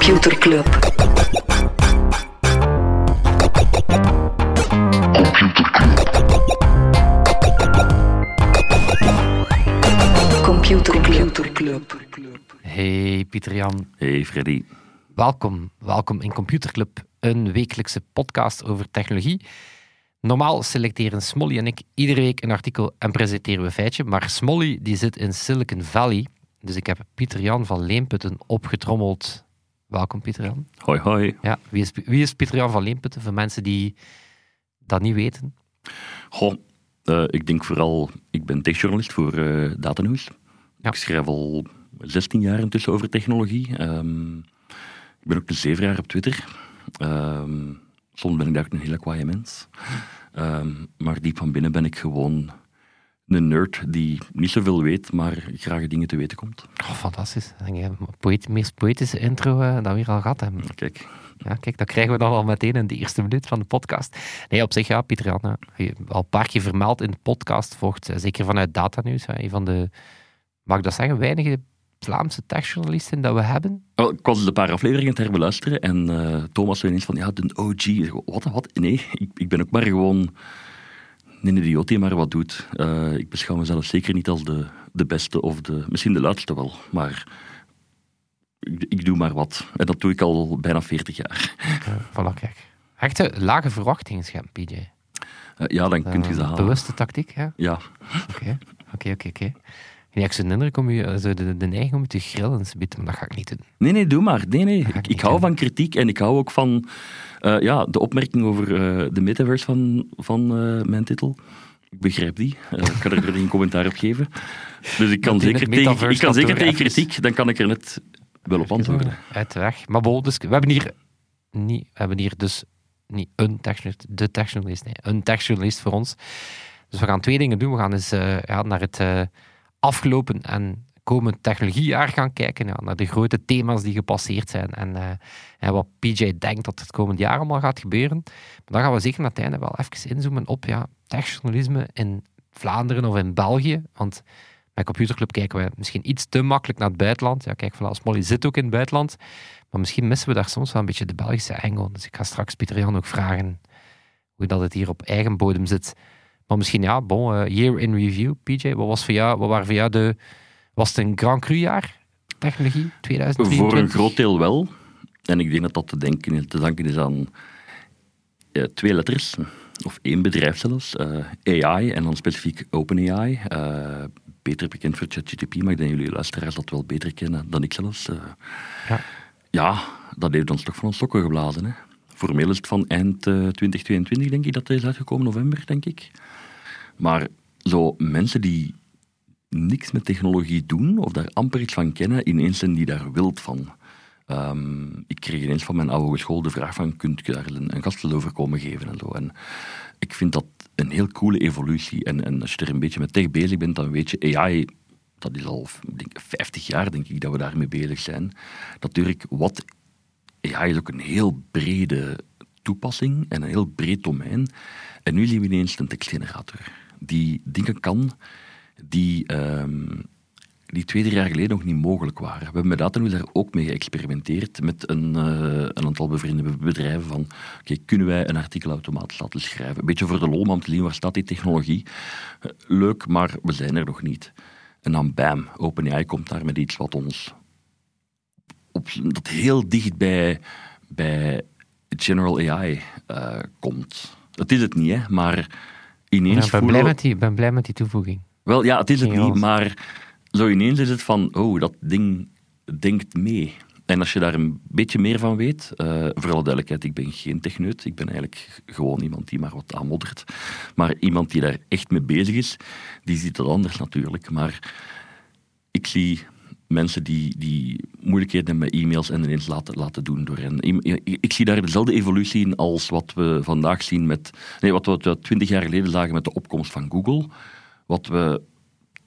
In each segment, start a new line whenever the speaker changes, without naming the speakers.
Computer Club. Computer Club.
Hey Pieter-Jan,
Hey Freddy.
welkom. Welkom in Computerclub, een wekelijkse podcast over technologie. Normaal selecteren Smolly en ik iedere week een artikel en presenteren we een feitje, maar Smolly die zit in Silicon Valley, dus ik heb Pieter-Jan van Leemputten opgetrommeld. Welkom Pieter-Jan.
Hoi hoi.
Ja, wie is, wie is Pieter-Jan van Leemputten, voor mensen die dat niet weten?
Goh, eh, ik denk vooral, ik ben techjournalist voor eh Datanews.
Ja.
Ik schrijf al 16 jaar intussen over technologie. Ehm, ik ben ook een zeven jaar op Twitter. Ehm, soms ben ik daar ook een hele kwaaie mens. Ehm, maar diep van binnen ben ik gewoon een nerd die niet zoveel weet, maar graag dingen te weten komt.
Oh, fantastisch. Denk, eh, poët, meest poëtische intro eh, dat we hier al gehad hebben.
Kijk,
Ja, kijk, dat krijgen we dan al meteen in de eerste minuut van de podcast. Nee, op zich, ja, Pieter Jan, al een paar keer vermeld in de podcast, volgt eh, zeker vanuit Datanews, hè, een van de, mag ik dat zeggen, weinige Vlaamse techjournalisten dat we hebben.
Wel, ik was een paar afleveringen te herbeluisteren en Thomas zei ineens van, ja, de OG. Wat, wat? Nee, ik, ik ben ook maar gewoon een idioot die maar wat doet. Eh, ik beschouw mezelf zeker niet als de, de beste of de, misschien de luidste wel, maar ik, ik doe maar wat. En dat doe ik al bijna 40 jaar.
Uh, voilà, kijk. Echte lage verwachtingen, schem, PJ.
Eh, ja, dan kunt je ze
Eh,
halen.
Bewuste tactiek, ja.
Ja,
Oké, oké, oké, Ja, ik zo'n indruk om je, eh, zo de, de neiging om je te grillen, maar dat ga ik niet doen.
Nee, nee, doe maar. Nee, nee.
ik
Ik, hou
doen.
van kritiek en ik hou ook van eh, ja, de opmerking over eh, de metaverse van, van mijn titel. Ik begrijp die. Ik kan er geen commentaar op geven. Dus ik kan zeker tegen, ik kan zeker tegen kritiek, dan kan ik er net wel op antwoorden.
Uit de weg. Maar bon, dus, we hebben hier niet, we hebben hier dus niet een techjournalist, de techjournalist, nee, een techjournalist voor ons. Dus we gaan twee dingen doen. We gaan eens ja, naar het afgelopen en komend technologiejaar gaan kijken, naar de grote thema's die gepasseerd zijn en, eh, wat PJ denkt dat het komend jaar allemaal gaat gebeuren. Maar dan gaan we zeker naar het einde wel even inzoomen op ja, techjournalisme in Vlaanderen of in België, want bij Computerclub kijken we misschien iets te makkelijk naar het buitenland. Ja, kijk, voilà, Smolly zit ook in het buitenland. Maar misschien missen we daar soms wel een beetje de Belgische engel. Dus ik ga straks Pieter Jan ook vragen hoe dat het hier op eigen bodem zit. Maar misschien, ja, bon, eh, year in review, PJ. Wat, was voor jou, wat waren voor jou de... Was het een Grand Cru jaar? Technologie, 2023?
Voor een groot deel wel. En ik denk dat dat te, denken, te danken is aan eh, twee letters, of één bedrijf zelfs. eh, AI en dan specifiek OpenAI. Beter bekend voor ChatGPT, maar ik denk dat jullie luisteraars dat wel beter kennen dan ik zelfs.
Ja.
ja, dat heeft ons toch van ons sokken geblazen. Hè? Formeel is het van eind eh, 2022, denk ik, dat het is uitgekomen, november, denk ik. Maar zo mensen die niks met technologie doen, of daar amper iets van kennen, ineens zijn die daar wild van. Ehm, ik kreeg ineens van mijn oude school de vraag van, kunt je daar een, een gastel over komen geven en zo. En ik vind dat een heel coole evolutie. En, en als je er een beetje met tech bezig bent, dan weet je, AI, dat is al denk, 50 jaar, denk ik, dat we daarmee bezig zijn. Natuurlijk, wat AI is ook een heel brede toepassing en een heel breed domein. En nu zien we ineens een tekstgenerator die dingen kan die, ehm, die twee, drie jaar geleden nog niet mogelijk waren. We hebben met Datanews daar ook mee geëxperimenteerd met een, eh, een aantal bevriende bedrijven van oké, kunnen wij een artikel automatisch laten schrijven? Een beetje voor de lol, om te zien waar staat die technologie. Eh, leuk, maar we zijn er nog niet. En dan bam, OpenAI komt daar met iets wat ons dat heel dicht bij, bij General AI eh, komt. Dat is het niet, hè, maar ineens
ik ben blij, met die, ben blij met die toevoeging.
wel, ja, het is het niet, maar zo ineens is het van, oh, dat ding denkt mee. En als je daar een beetje meer van weet, eh, voor alle duidelijkheid, ik ben geen techneut, ik ben eigenlijk gewoon iemand die maar wat aanmoddert. Maar iemand die daar echt mee bezig is, die ziet dat anders natuurlijk. Maar ik zie mensen die, die moeilijkheden met e-mails en ineens laten, laten doen door hen. Ik, ik zie daar dezelfde evolutie in als wat we vandaag zien met... Nee, wat we twintig jaar geleden zagen met de opkomst van Google. Wat we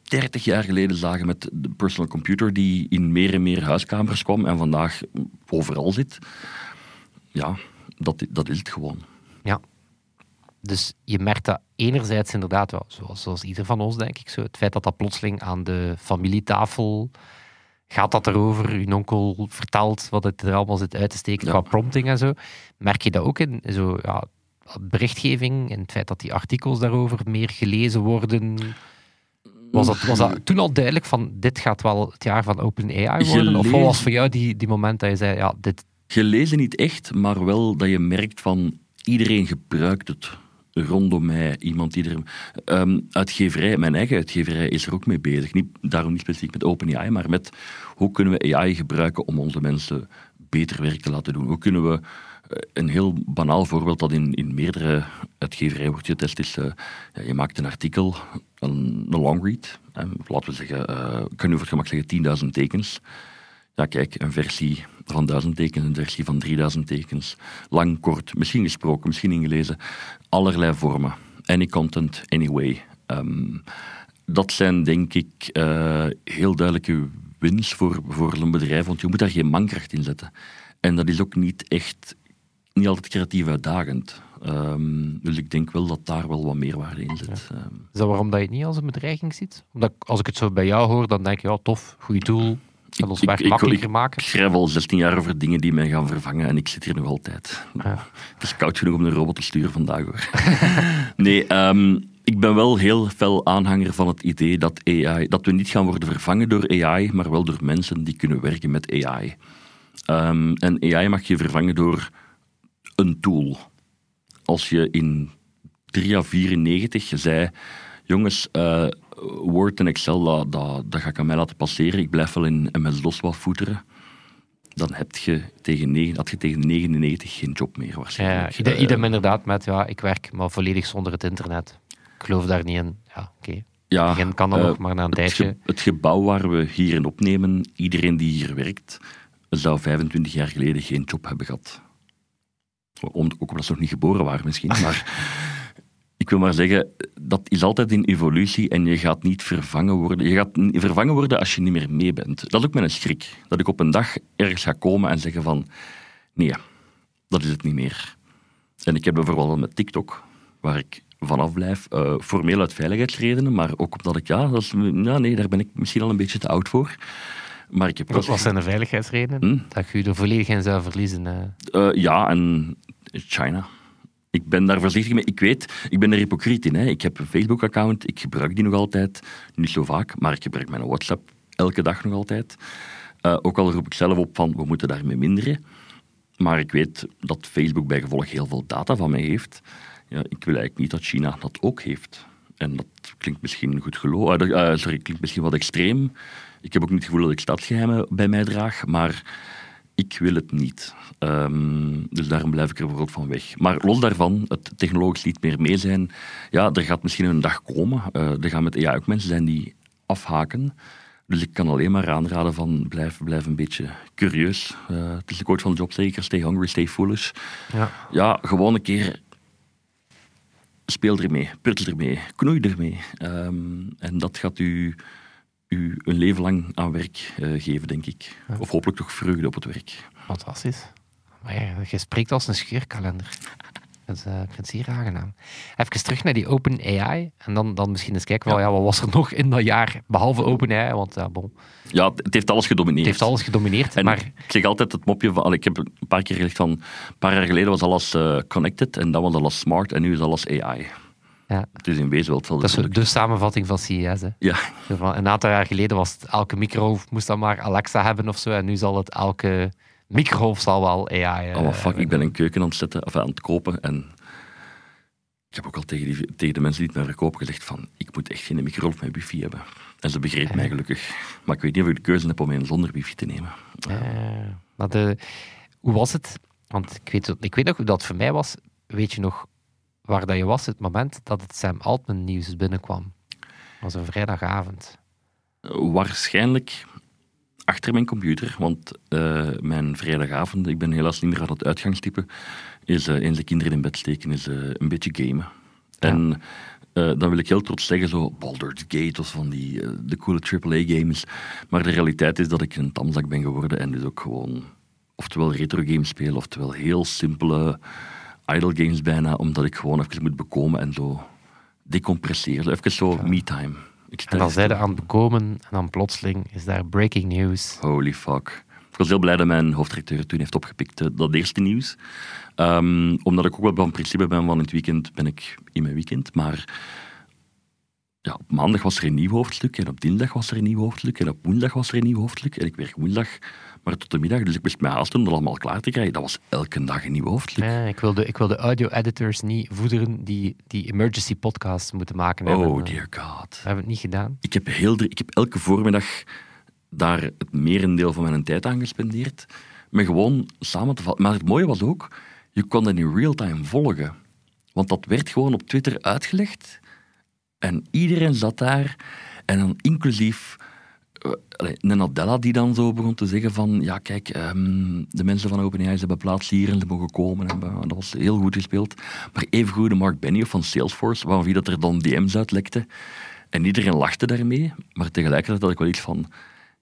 30 jaar geleden zagen met de personal computer die in meer en meer huiskamers kwam en vandaag overal zit. Ja, dat, dat is het gewoon.
Ja. Dus je merkt dat enerzijds inderdaad wel, zoals, zoals ieder van ons denk ik, zo, het feit dat dat plotseling aan de familietafel gaat dat erover, uw onkel vertelt wat het er allemaal zit uit te steken
Ja.
qua prompting en zo. Merk je dat ook in zo, ja, berichtgeving en het feit dat die artikels daarover meer gelezen worden? Was dat, was dat toen al duidelijk van dit gaat wel het jaar van OpenAI worden? Of was voor jou die, die moment dat je zei, ja, dit...
Gelezen niet echt, maar wel dat je merkt van iedereen gebruikt het rondom mij. Iemand die er... Ehm, uitgeverij, mijn eigen uitgeverij is er ook mee bezig. Niet, daarom niet specifiek met OpenAI, maar met hoe kunnen we AI gebruiken om onze mensen beter werk te laten doen. Hoe kunnen we... eh, Een heel banaal voorbeeld dat in, in meerdere uitgeverijen wordt getest is... eh, je maakt een artikel, een, een long read. laten we zeggen, ik kan nu voor het gemak zeggen 10.000 tekens. Ja, kijk, een versie van 1000 tekens, een versie van 3000 tekens. Lang, kort, misschien gesproken, misschien ingelezen. Allerlei vormen. Any content, anyway. Ehm, dat zijn denk ik eh, heel duidelijke wins voor, voor een bedrijf, want je moet daar geen mankracht in zetten. En dat is ook niet echt, niet altijd creatief uitdagend. Ehm, dus ik denk wel dat daar wel wat meerwaarde in zit. Ehm,
Is dat waarom dat je het niet als een bedreiging ziet? Omdat als ik het zo bij jou hoor, dan denk je, ja, tof, goed doel, gaat ons
Ik-
werk makkelijker maken.
Ik schrijf al 16 jaar over dingen die mij gaan vervangen en ik zit hier nog altijd.
Ja.
Het is koud genoeg om een robot te sturen vandaag hoor. nee, ehm, ik ben wel heel fel aanhanger van het idee dat, AI, dat we niet gaan worden vervangen door AI, maar wel door mensen die kunnen werken met AI. Ehm, en AI mag je vervangen door een tool. Als je in 3 à 94 zei, jongens, eh, Word en Excel, dat, dat, dat ga ik aan mij laten passeren, ik blijf wel in MS-DOS wat voeteren, dan heb je tegen, negen, had je tegen 99 geen job meer
Ja,
waarschijnlijk.
idem,
Eh,
idem inderdaad met, ja, ik werk maar volledig zonder het internet. Ik geloof daar niet in. Ja, oké.
ja,
Begin kan dan
eh,
nog, maar na een
het,
tijdje...
ge- het gebouw waar we hier in opnemen, iedereen die hier werkt, zou 25 jaar geleden geen job hebben gehad. Om, ook omdat ze nog niet geboren waren misschien. Maar ik wil maar zeggen, dat is altijd in evolutie en je gaat niet vervangen worden. Je gaat vervangen worden als je niet meer mee bent. Dat is ook mijn schrik. Dat ik op een dag ergens ga komen en zeggen van, nee, dat is het niet meer. En ik heb bijvoorbeeld met TikTok, waar ik vanaf blijf, eh, formeel uit veiligheidsredenen, maar ook omdat ik, ja, dat is, ja, nee, daar ben ik misschien al een beetje te oud voor. Maar ik heb
Wat, wat zijn de veiligheidsredenen?
Hm?
Dat je je er volledig in zou verliezen. eh.
Eh, ja, en China. Ik ben daar voorzichtig mee. Ik weet, ik ben er hypocriet in. Hè. Ik heb een Facebook-account, ik gebruik die nog altijd. Niet zo vaak, maar ik gebruik mijn WhatsApp elke dag nog altijd. Eh, ook al roep ik zelf op van, we moeten daarmee minderen. Maar ik weet dat Facebook bij gevolg heel veel data van mij heeft. Ja, ik wil eigenlijk niet dat China dat ook heeft. En dat klinkt misschien goed geloof. eh, dat- eh, sorry, klinkt misschien wat extreem. Ik heb ook niet het gevoel dat ik staatsgeheimen bij mij draag. Maar ik wil het niet. Ehm, dus daarom blijf ik er bijvoorbeeld van weg. Maar los daarvan, het technologisch niet meer mee zijn. Ja, er gaat misschien een dag komen. eh, er gaan met AI ook mensen zijn die afhaken. Dus ik kan alleen maar aanraden van blijf, blijf een beetje curieus. Eh, het is de quote van Job zeker, stay hungry, stay foolish.
Ja.
Ja, gewoon een keer speel ermee, puttel ermee, knoei ermee. Ehm, en dat gaat u, u een leven lang aan werk eh, geven, denk ik. Of hopelijk toch vreugde op het werk.
Fantastisch. Maar ja, je spreekt als een scheurkalender. Dat is, eh, ik vind het zeer aangenaam. Even terug naar die Open AI. En dan, dan misschien eens kijken, wel, ja, wat was er nog in dat jaar, behalve Open AI? Want ja, bon,
Ja, het heeft alles gedomineerd.
het heeft alles gedomineerd.
En
maar
ik zeg altijd het mopje van... Ik heb een paar keer gezegd van... Een paar jaar geleden was alles eh, connected en dan was alles smart en nu is alles AI.
Ja,
Het is in wezen wel hetzelfde.
dat is de samenvatting van CES. Hè.
Ja,
Een aantal jaar geleden was het elke microgolf moest dan maar Alexa hebben of zo. En nu zal het elke microgolf zal wel AI eh,
oh fuck, ik ben een keuken aan het zetten, of aan het kopen en... Ik heb ook al tegen, die, tegen de mensen die het mij verkopen gezegd van... Ik moet echt geen microgolf met wifi hebben. En ze begreep mij gelukkig. Maar ik weet niet of ik de keuze heb om een zonder wifi te nemen.
Eh, maar de, hoe was het? Want ik weet, ik weet nog hoe dat voor mij was. Weet je nog waar dat je was het moment dat het Sam Altman nieuws binnenkwam? Dat was een vrijdagavond.
Waarschijnlijk achter mijn computer, want eh, mijn vrijdagavond, ik ben helaas niet meer aan het uitgangstype, is eh, eens de kinderen in bed steken, is eh, een beetje gamen. En dan wil ik heel trots zeggen, zo Baldur's Gate of van die, de coole AAA-games. Maar de realiteit is dat ik een tamzak ben geworden en dus ook gewoon oftewel retro games speel, oftewel heel simpele idle games bijna, omdat ik gewoon even moet bekomen en zo decompresseren. Even zo me-time. Ik sta
En dan zijn aan het bekomen en dan plotseling is daar breaking news.
Holy fuck. Ik was heel blij dat mijn hoofdredacteur toen heeft opgepikt, dat eerste nieuws. Ehm, omdat ik ook wel van principe ben van in het weekend ben ik in mijn weekend. Maar ja, op maandag was er een nieuw hoofdstuk en op dinsdag was er een nieuw hoofdstuk en op woensdag was er een nieuw hoofdstuk. En ik werk woensdag maar tot de middag, dus ik moest mij haasten om dat allemaal klaar te krijgen. Dat was elke dag een nieuw hoofdstuk.
Ja, ik, wil de, ik wil de audio-editors niet voederen die, die emergency podcasts moeten maken. We hebben,
Oh dear god.
We hebben het niet gedaan.
Ik heb, heel, ik heb elke voormiddag daar het merendeel van mijn tijd aan gespendeerd. Met gewoon samen te vatten. Maar het mooie was ook, je kon dat in real time volgen. Want dat werd gewoon op Twitter uitgelegd. En iedereen zat daar. En dan inclusief een Nadella die dan zo begon te zeggen van... Ja, kijk, ehm, de mensen van OpenAI hebben plaats hier en ze mogen komen. En, eh, dat was heel goed gespeeld. Maar evengoed de Mark Benioff van Salesforce, van wie dat er dan DM's uitlekte. En iedereen lachte daarmee. Maar tegelijkertijd had ik wel iets van...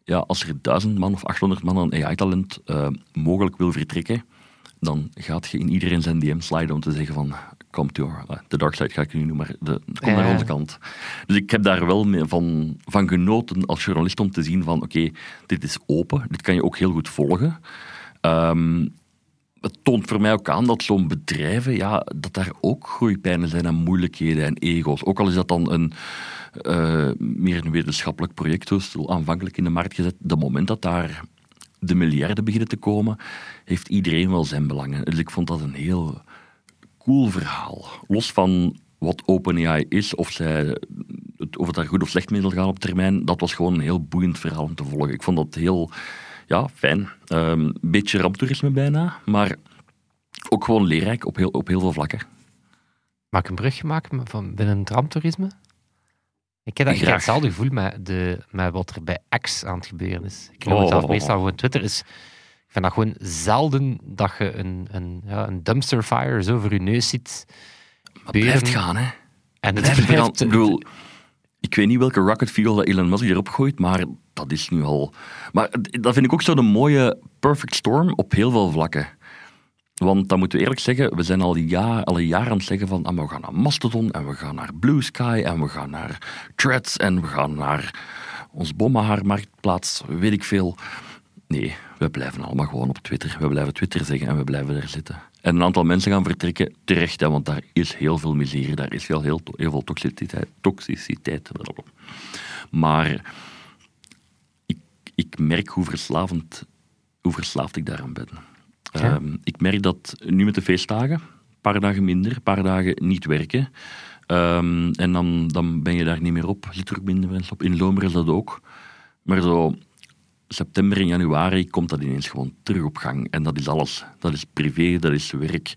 Ja, als er duizend man of 800 man aan AI-talent eh, mogelijk wil vertrekken, dan gaat je in iedereen zijn DM sliden om te zeggen van kom to our, eh, de dark side ga ik nu noemen, maar de, kom naar onze kant. Dus ik heb daar wel van, van genoten als journalist om te zien van oké, dit is open, dit kan je ook heel goed volgen. Ehm, het toont voor mij ook aan dat zo'n bedrijven, ja, dat daar ook groeipijnen zijn en moeilijkheden en ego's. Ook al is dat dan een, eh, meer een wetenschappelijk project, het aanvankelijk in de markt gezet. De moment dat daar de miljarden beginnen te komen, heeft iedereen wel zijn belangen. Dus ik vond dat een heel cool verhaal. Los van wat OpenAI is, of, zij, het- of het daar goed of slecht mee zal gaan op termijn, dat was gewoon een heel boeiend verhaal om te volgen. Ik vond dat heel ja, fijn. Een beetje ramptoerisme bijna, maar ook gewoon leerrijk op heel, op heel veel vlakken.
Mag ik een brugje maken van binnen het ramptoerisme? Ik heb, dat, ik heb hetzelfde gevoel met, de, met wat er bij X aan het gebeuren is. Ik noem
Oh.
het zelf meestal gewoon Twitter. Is, ik vind dat gewoon zelden dat je een, een, ja, een dumpster fire zo voor je neus ziet.
Maar blijft gaan, hè.
En het
Blijft gaan.
blijft...
Ik bedoel, ik weet niet welke rocket fuel dat Elon Musk erop gooit, maar dat is nu al... Maar dat vind ik ook zo'n mooie perfect storm op heel veel vlakken. Want dan moeten we eerlijk zeggen, we zijn al, al een jaar aan het zeggen van ah, we gaan naar Mastodon en we gaan naar Blue Sky en we gaan naar Threads en we gaan naar ons bommenhaarmarktplaats, weet ik veel. Nee, we blijven allemaal gewoon op Twitter. We blijven Twitter zeggen en we blijven er zitten. En een aantal mensen gaan vertrekken, terecht, hè, want daar is heel veel miserie, daar is heel, heel, heel veel toxiciteit. toxiciteit. Maar ik, ik merk hoe verslavend, hoe verslaafd ik daaraan ben.
Ja.
Ehm, ik merk dat nu met de feestdagen, een paar dagen minder, een paar dagen niet werken. Ehm, en dan, dan ben je daar niet meer op, zit er ook minder mensen op. In Lomer is dat ook. Maar zo september en januari komt dat ineens gewoon terug op gang. En dat is alles. Dat is privé, dat is werk.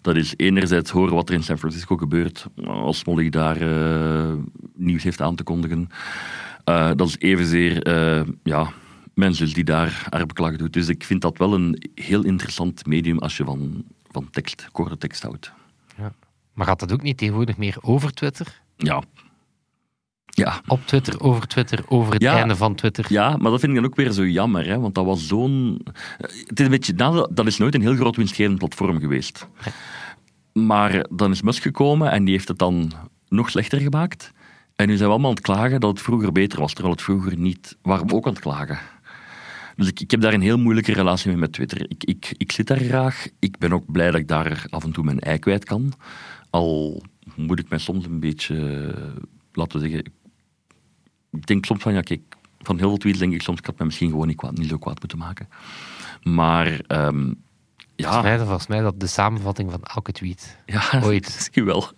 Dat is enerzijds horen wat er in San Francisco gebeurt, als Molly daar eh, nieuws heeft aan te kondigen. Eh, dat is evenzeer eh, ja, mensen die daar haar beklag doet. Dus ik vind dat wel een heel interessant medium als je van, van tekst, korte tekst houdt.
Maar gaat dat ook niet tegenwoordig meer over Twitter?
Ja. Ja,
Op Twitter, over Twitter, over het
Ja.
einde van Twitter?
Ja, maar dat vind ik dan ook weer zo jammer, hè? want dat was zo'n... Het is een beetje... nou, Dat is nooit een heel groot winstgevend platform geweest. Maar dan is Musk gekomen en die heeft het dan nog slechter gemaakt. En nu zijn we allemaal aan het klagen dat het vroeger beter was, terwijl het vroeger niet... Waren we ook aan het klagen. Dus ik, ik heb daar een heel moeilijke relatie mee met Twitter. Ik, ik, ik zit daar graag. Ik ben ook blij dat ik daar af en toe mijn ei kwijt kan. Al moet ik mij soms een beetje, eh, laten we zeggen... Ik denk soms van, ja kijk, van heel veel tweets denk ik soms, ik had mij misschien gewoon niet, kwaad, niet zo kwaad moeten maken. Maar ehm, ja,
Volgens mij, volgens mij dat de samenvatting van elke tweet.
ja
ooit.
misschien wel.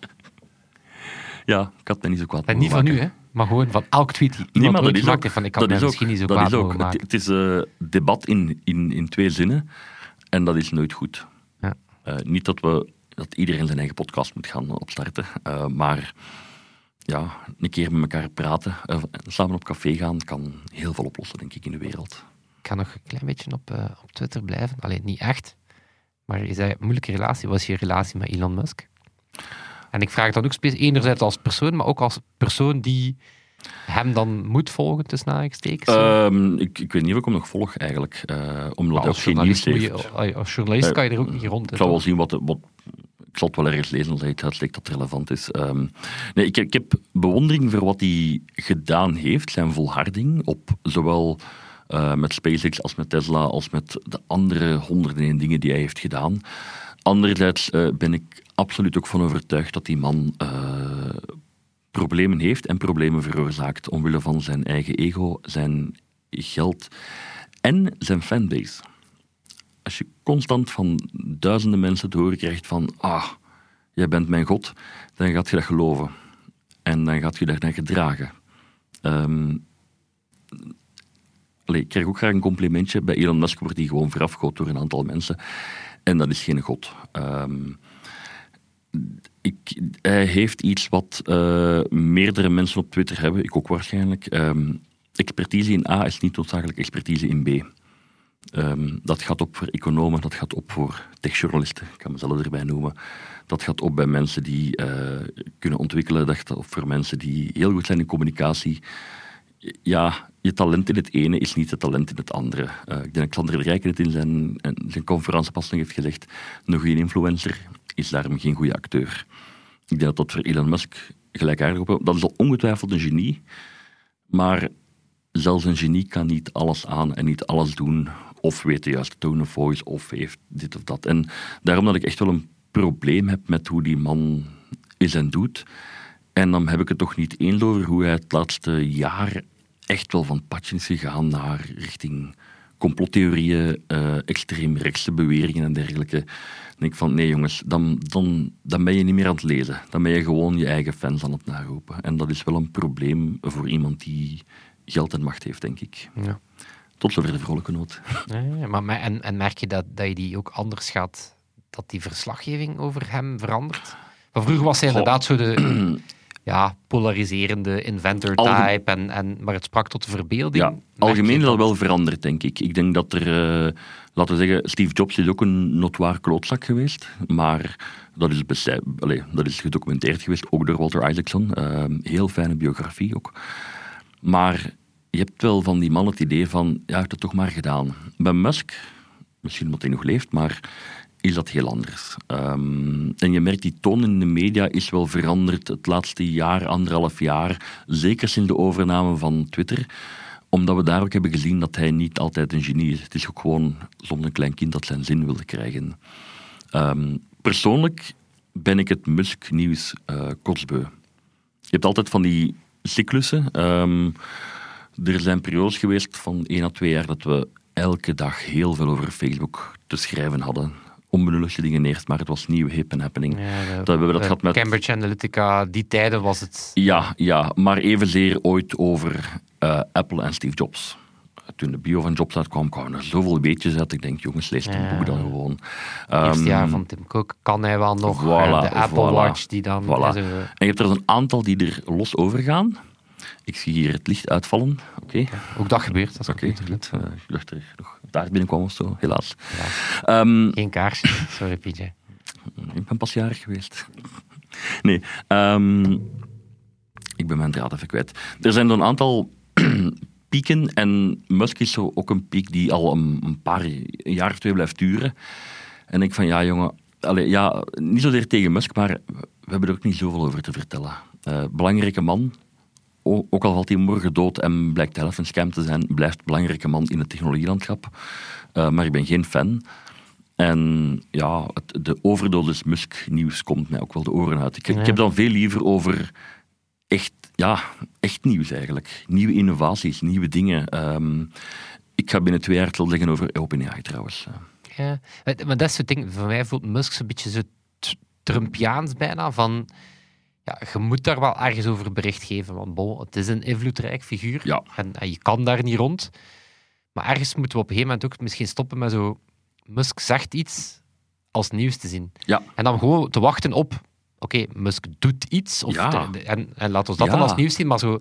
Ja, ik had mij niet zo kwaad
En niet van
maken.
u, hè? maar gewoon van elk tweet die
Nee, maar dat is ook,
van ik had
dat
mij
is ook,
misschien niet zo kwaad
ook.
mogen
Het,
maken.
het is eh, debat in, in, in twee zinnen en dat is nooit goed.
Ja.
Eh, niet dat, we, dat iedereen zijn eigen podcast moet gaan opstarten, eh, maar ja, een keer met elkaar praten, eh, samen op café gaan, kan heel veel oplossen, denk ik, in de wereld.
Ik ga nog een klein beetje op, eh, op Twitter blijven. Alleen niet echt. Maar je zei, moeilijke relatie. Wat is je relatie met Elon Musk? En ik vraag het dan ook enerzijds als persoon, maar ook als persoon die hem dan moet volgen, tussen aanhalingstekens.
Ehm, ik, ik weet niet of ik hem nog volg, eigenlijk, eh, omdat hij
als
geen nieuws heeft.
je, als journalist kan je er ook niet rond.
Ik zal wel zien wat, wat... Ik zal het wel ergens lezen als hij het dat relevant is. Ehm, nee, ik, ik heb bewondering voor wat hij gedaan heeft, zijn volharding op zowel eh, met SpaceX als met Tesla als met de andere honderden en dingen die hij heeft gedaan. Anderzijds eh, ben ik absoluut ook van overtuigd dat die man eh, problemen heeft en problemen veroorzaakt omwille van zijn eigen ego, zijn geld en zijn fanbase. Als je constant van duizenden mensen te horen krijgt van ah, jij bent mijn god, dan gaat je dat geloven. En dan gaat je daar naar gedragen. Ehm, ik krijg ook graag een complimentje. Bij Elon Musk wordt die gewoon voorafgehoord door een aantal mensen. En dat is geen god. Ehm, ik, hij heeft iets wat uh, meerdere mensen op Twitter hebben, ik ook waarschijnlijk. Ehm, expertise in A is niet noodzakelijk expertise in B. Um, dat gaat op voor economen, dat gaat op voor techjournalisten, ik kan mezelf erbij noemen. Dat gaat op bij mensen die uh, kunnen ontwikkelen, dat gaat op voor mensen die heel goed zijn in communicatie. Ja, je talent in het ene is niet het talent in het andere. Uh, ik denk dat Xander de Rijken het in zijn, zijn heeft gezegd. Een goede influencer is daarom geen goede acteur. Ik denk dat dat voor Elon Musk gelijkaardig op Dat is al ongetwijfeld een genie, maar zelfs een genie kan niet alles aan en niet alles doen, of weet de juiste tone of voice, of heeft dit of dat. En daarom dat ik echt wel een probleem heb met hoe die man is en doet. En dan heb ik het toch niet eens over hoe hij het laatste jaar echt wel van padje is gegaan naar richting complottheorieën, uh, extreemrechtse beweringen en dergelijke. Dan denk ik van, nee jongens, dan, dan, dan ben je niet meer aan het lezen. Dan ben je gewoon je eigen fans aan het naroepen. En dat is wel een probleem voor iemand die geld en macht heeft, denk ik. Ja. Tot zover de vrolijke noot.
Ja, maar, en, en merk je dat, dat je die ook anders gaat, dat die verslaggeving over hem verandert? Maar vroeger was hij inderdaad zo de ja, polariserende inventor type, en, en, maar het sprak tot de verbeelding.
Ja, algemeen is dat wel veranderd, denk ik. Ik denk dat er, uh, laten we zeggen, Steve Jobs is ook een notoire klootzak geweest, maar dat is, allez, dat is gedocumenteerd geweest, ook door Walter Isaacson. Uh, heel fijne biografie ook. Maar je hebt wel van die man het idee van, ja, heeft het toch maar gedaan. Bij Musk, misschien omdat hij nog leeft, maar is dat heel anders. Um, en je merkt, die toon in de media is wel veranderd het laatste jaar, anderhalf jaar. Zeker sinds de overname van Twitter. Omdat we daar ook hebben gezien dat hij niet altijd een genie is. Het is ook gewoon soms een klein kind dat zijn zin wilde krijgen. Um, persoonlijk ben ik het Musk-nieuws uh, kotsbeu. Je hebt altijd van die cyclussen. Um, er zijn periodes geweest van één à twee jaar dat we elke dag heel veel over Facebook te schrijven hadden onbenullige dingen eerst, maar het was nieuw, hip en happening.
Ja, dat hebben we dat gehad met... Cambridge Analytica, die tijden was het...
Ja, ja maar evenzeer ooit over uh, Apple en Steve Jobs. Toen de bio van Jobs uitkwam, kwamen er zoveel weetjes uit. Ik denk, jongens, lees het boek dan gewoon.
Eerste um, jaar ehm, van Tim Cook kan hij wel nog. Voilà, de Apple Watch die dan...
Voilà. En je hebt er een aantal die er los over gaan. Ik zie hier het licht uitvallen. Oké. Okay.
ook dat gebeurt. Oké,
okay, goed. Uh, ik dacht er nog daar binnenkwam of zo, helaas.
Um, Geen kaarsje, sorry PJ.
Ik ben pas jarig geweest. nee, um, ik ben mijn draad even kwijt. Er zijn een aantal pieken en Musk is zo ook een piek die al een, een paar een jaar of twee blijft duren. En ik van, ja jongen, allez, ja, niet zozeer tegen Musk, maar we hebben er ook niet zoveel over te vertellen. Uh, belangrijke man, ook al valt hij morgen dood en blijkt zelf een scam te zijn, blijft belangrijke man in het technologielandschap. Uh, maar ik ben geen fan. En ja, het, de overdosis Musk-nieuws komt mij ook wel de oren uit. Ik, ik, heb dan veel liever over echt, ja, echt nieuws eigenlijk. Nieuwe innovaties, nieuwe dingen. Um, ik ga binnen twee jaar het wel zeggen over OpenAI trouwens.
Ja, maar dat is het ding. Voor mij voelt Musk een beetje zo Trumpiaans bijna. Van ja, je moet daar wel ergens over bericht geven. Want bon, het is een invloedrijk figuur.
Ja.
En, en, je kan daar niet rond. Maar ergens moeten we op een gegeven moment ook misschien stoppen met zo... Musk zegt iets als nieuws te zien.
Ja.
En dan gewoon te wachten op... Oké, Musk doet iets. Of
ja.
en, en laat ons dat dan als nieuws zien. Maar zo...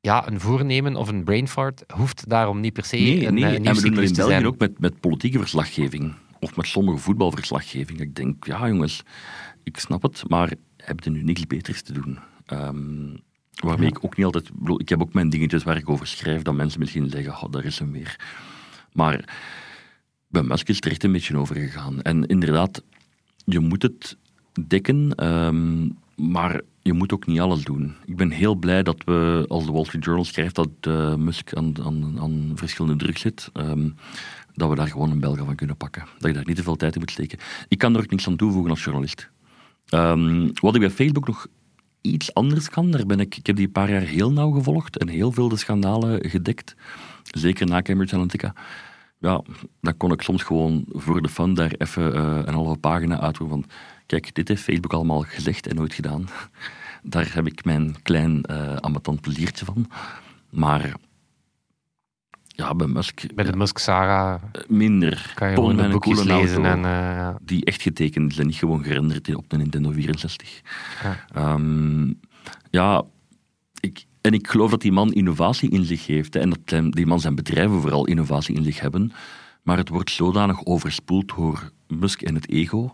Ja, een voornemen of een brain fart hoeft daarom niet per se
nee,
een
nee.
Uh, en we doen
in
België zijn.
ook met, met politieke verslaggeving. Of met sommige voetbalverslaggeving. Ik denk, ja jongens, ik snap het, maar heb je nu niks beters te doen? Um, waarmee ik ook niet altijd... Ik heb ook mijn dingetjes waar ik over schrijf, dat mensen misschien zeggen, oh, daar is hem weer. Maar bij Musk is het er echt een beetje over gegaan. En inderdaad, je moet het dekken, ehm, maar je moet ook niet alles doen. Ik ben heel blij dat we, als de Wall Street Journal schrijft dat eh, Musk aan, aan, aan verschillende drugs zit, ehm, dat we daar gewoon een Belga van kunnen pakken. Dat je daar niet te veel tijd in moet steken. Ik kan er ook niks aan toevoegen als journalist. Ehm, wat ik bij Facebook nog iets anders kan, daar ben ik, ik heb die paar jaar heel nauw gevolgd en heel veel de schandalen gedekt. Zeker na Cambridge Analytica. Ja, dan kon ik soms gewoon voor de fun daar even eh, een halve pagina uitroepen van kijk, dit heeft Facebook allemaal gezegd en nooit gedaan. Daar heb ik mijn klein uh, ambetant van. Maar ja, bij Musk...
Bij de
ja,
Musk-saga
minder.
kan je gewoon de boekjes lezen. En, eh,
Die echt getekend zijn, niet gewoon gerenderd op de Nintendo 64.
Ja.
Ehm, ja, ik, en ik geloof dat die man innovatie in zich heeft. hè, en dat die man zijn bedrijven vooral innovatie in zich hebben. Maar het wordt zodanig overspoeld door Musk en het ego,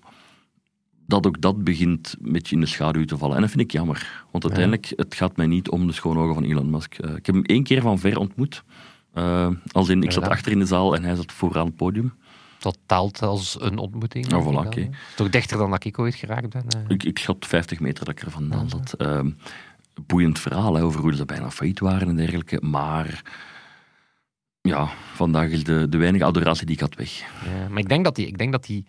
dat ook dat begint een beetje in de schaduw te vallen. En dat vind ik jammer. Want uiteindelijk, het gaat mij niet om de schoone ogen van Elon Musk. Eh, ik heb hem één keer van ver ontmoet. Eh, als in, ik zat achter in de zaal en hij zat vooraan het podium.
dat telt als een ontmoeting.
Oh, voilà, oké.
toch dichter dan dat ik ooit geraakt ben. eh.
Ik, ik schat 50 meter dat ik er vandaan zat. Ehm, boeiend verhaal hè, over hoe ze bijna failliet waren en dergelijke. Maar ja, vandaag is de, de weinige adoratie die ik had weg.
Ja, maar ik denk dat die, ik denk dat die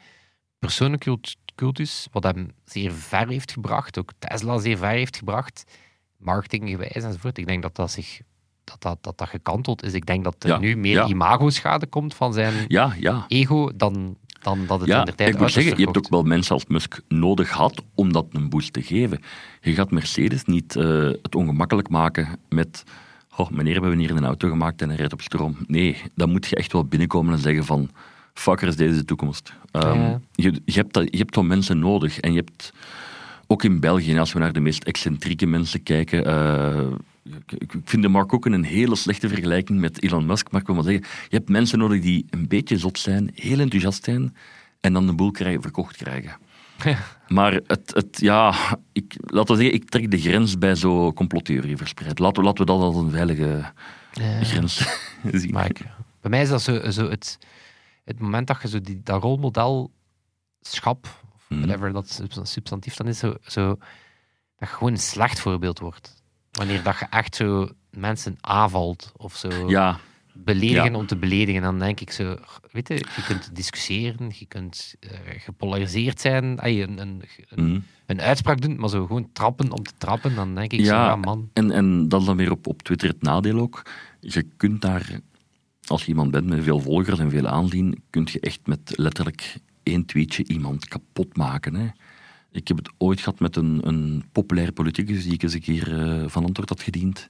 persoonlijke cult- cultus, wat hem zeer ver heeft gebracht, ook Tesla zeer ver heeft gebracht, marketinggewijs enzovoort, ik denk dat dat zich dat dat, dat, dat gekanteld is. Ik denk dat er
Ja,
nu meer
ja.
imago-schade komt van zijn
Ja, ja.
ego dan, dan dat het in de tijd
ik moet zeggen, je hebt ook wel mensen als Musk nodig gehad om dat een boost te geven. Je gaat Mercedes niet eh, het ongemakkelijk maken met oh, meneer, we hebben hier een auto gemaakt en hij rijdt op stroom. Nee, dan moet je echt wel binnenkomen en zeggen van fuckers, deze is de toekomst. Ehm, je, je, hebt dat, je hebt wel mensen nodig en je hebt ook in België, als we naar de meest excentrieke mensen kijken, eh, ik, ik vind de Mark ook een hele slechte vergelijking met Elon Musk, maar ik wil maar zeggen, je hebt mensen nodig die een beetje zot zijn, heel enthousiast zijn en dan de boel krijgen, verkocht krijgen. Maar het, het, ja, ik, laten we zeggen, ik trek de grens bij zo complottheorie verspreid. Laten we, laten we dat als een veilige grens zien.
Maar ik- bij mij is dat zo, zo het, het moment dat je zo die, dat rolmodelschap, of
Mhm.
whatever dat subs- substantief dan is, zo, zo, dat je gewoon een slecht voorbeeld wordt. Wanneer dat je echt zo mensen aanvalt of zo
Ja,
beledigen
Ja.
om te beledigen, dan denk ik zo, weet je, je kunt discussiëren, je kunt eh, gepolariseerd zijn, ey, een, een, een,
mhm.
een uitspraak doen, maar zo gewoon trappen om te trappen, dan denk ik zo,
Ja.
ja man.
En, en dat is dan weer op, op Twitter het nadeel ook. Je kunt daar, als je iemand bent met veel volgers en veel aanzien, kun je echt met letterlijk één tweetje iemand kapot maken. Hè. Ik heb het ooit gehad met een, een populair politicus die ik eens een keer eh, van antwoord had gediend.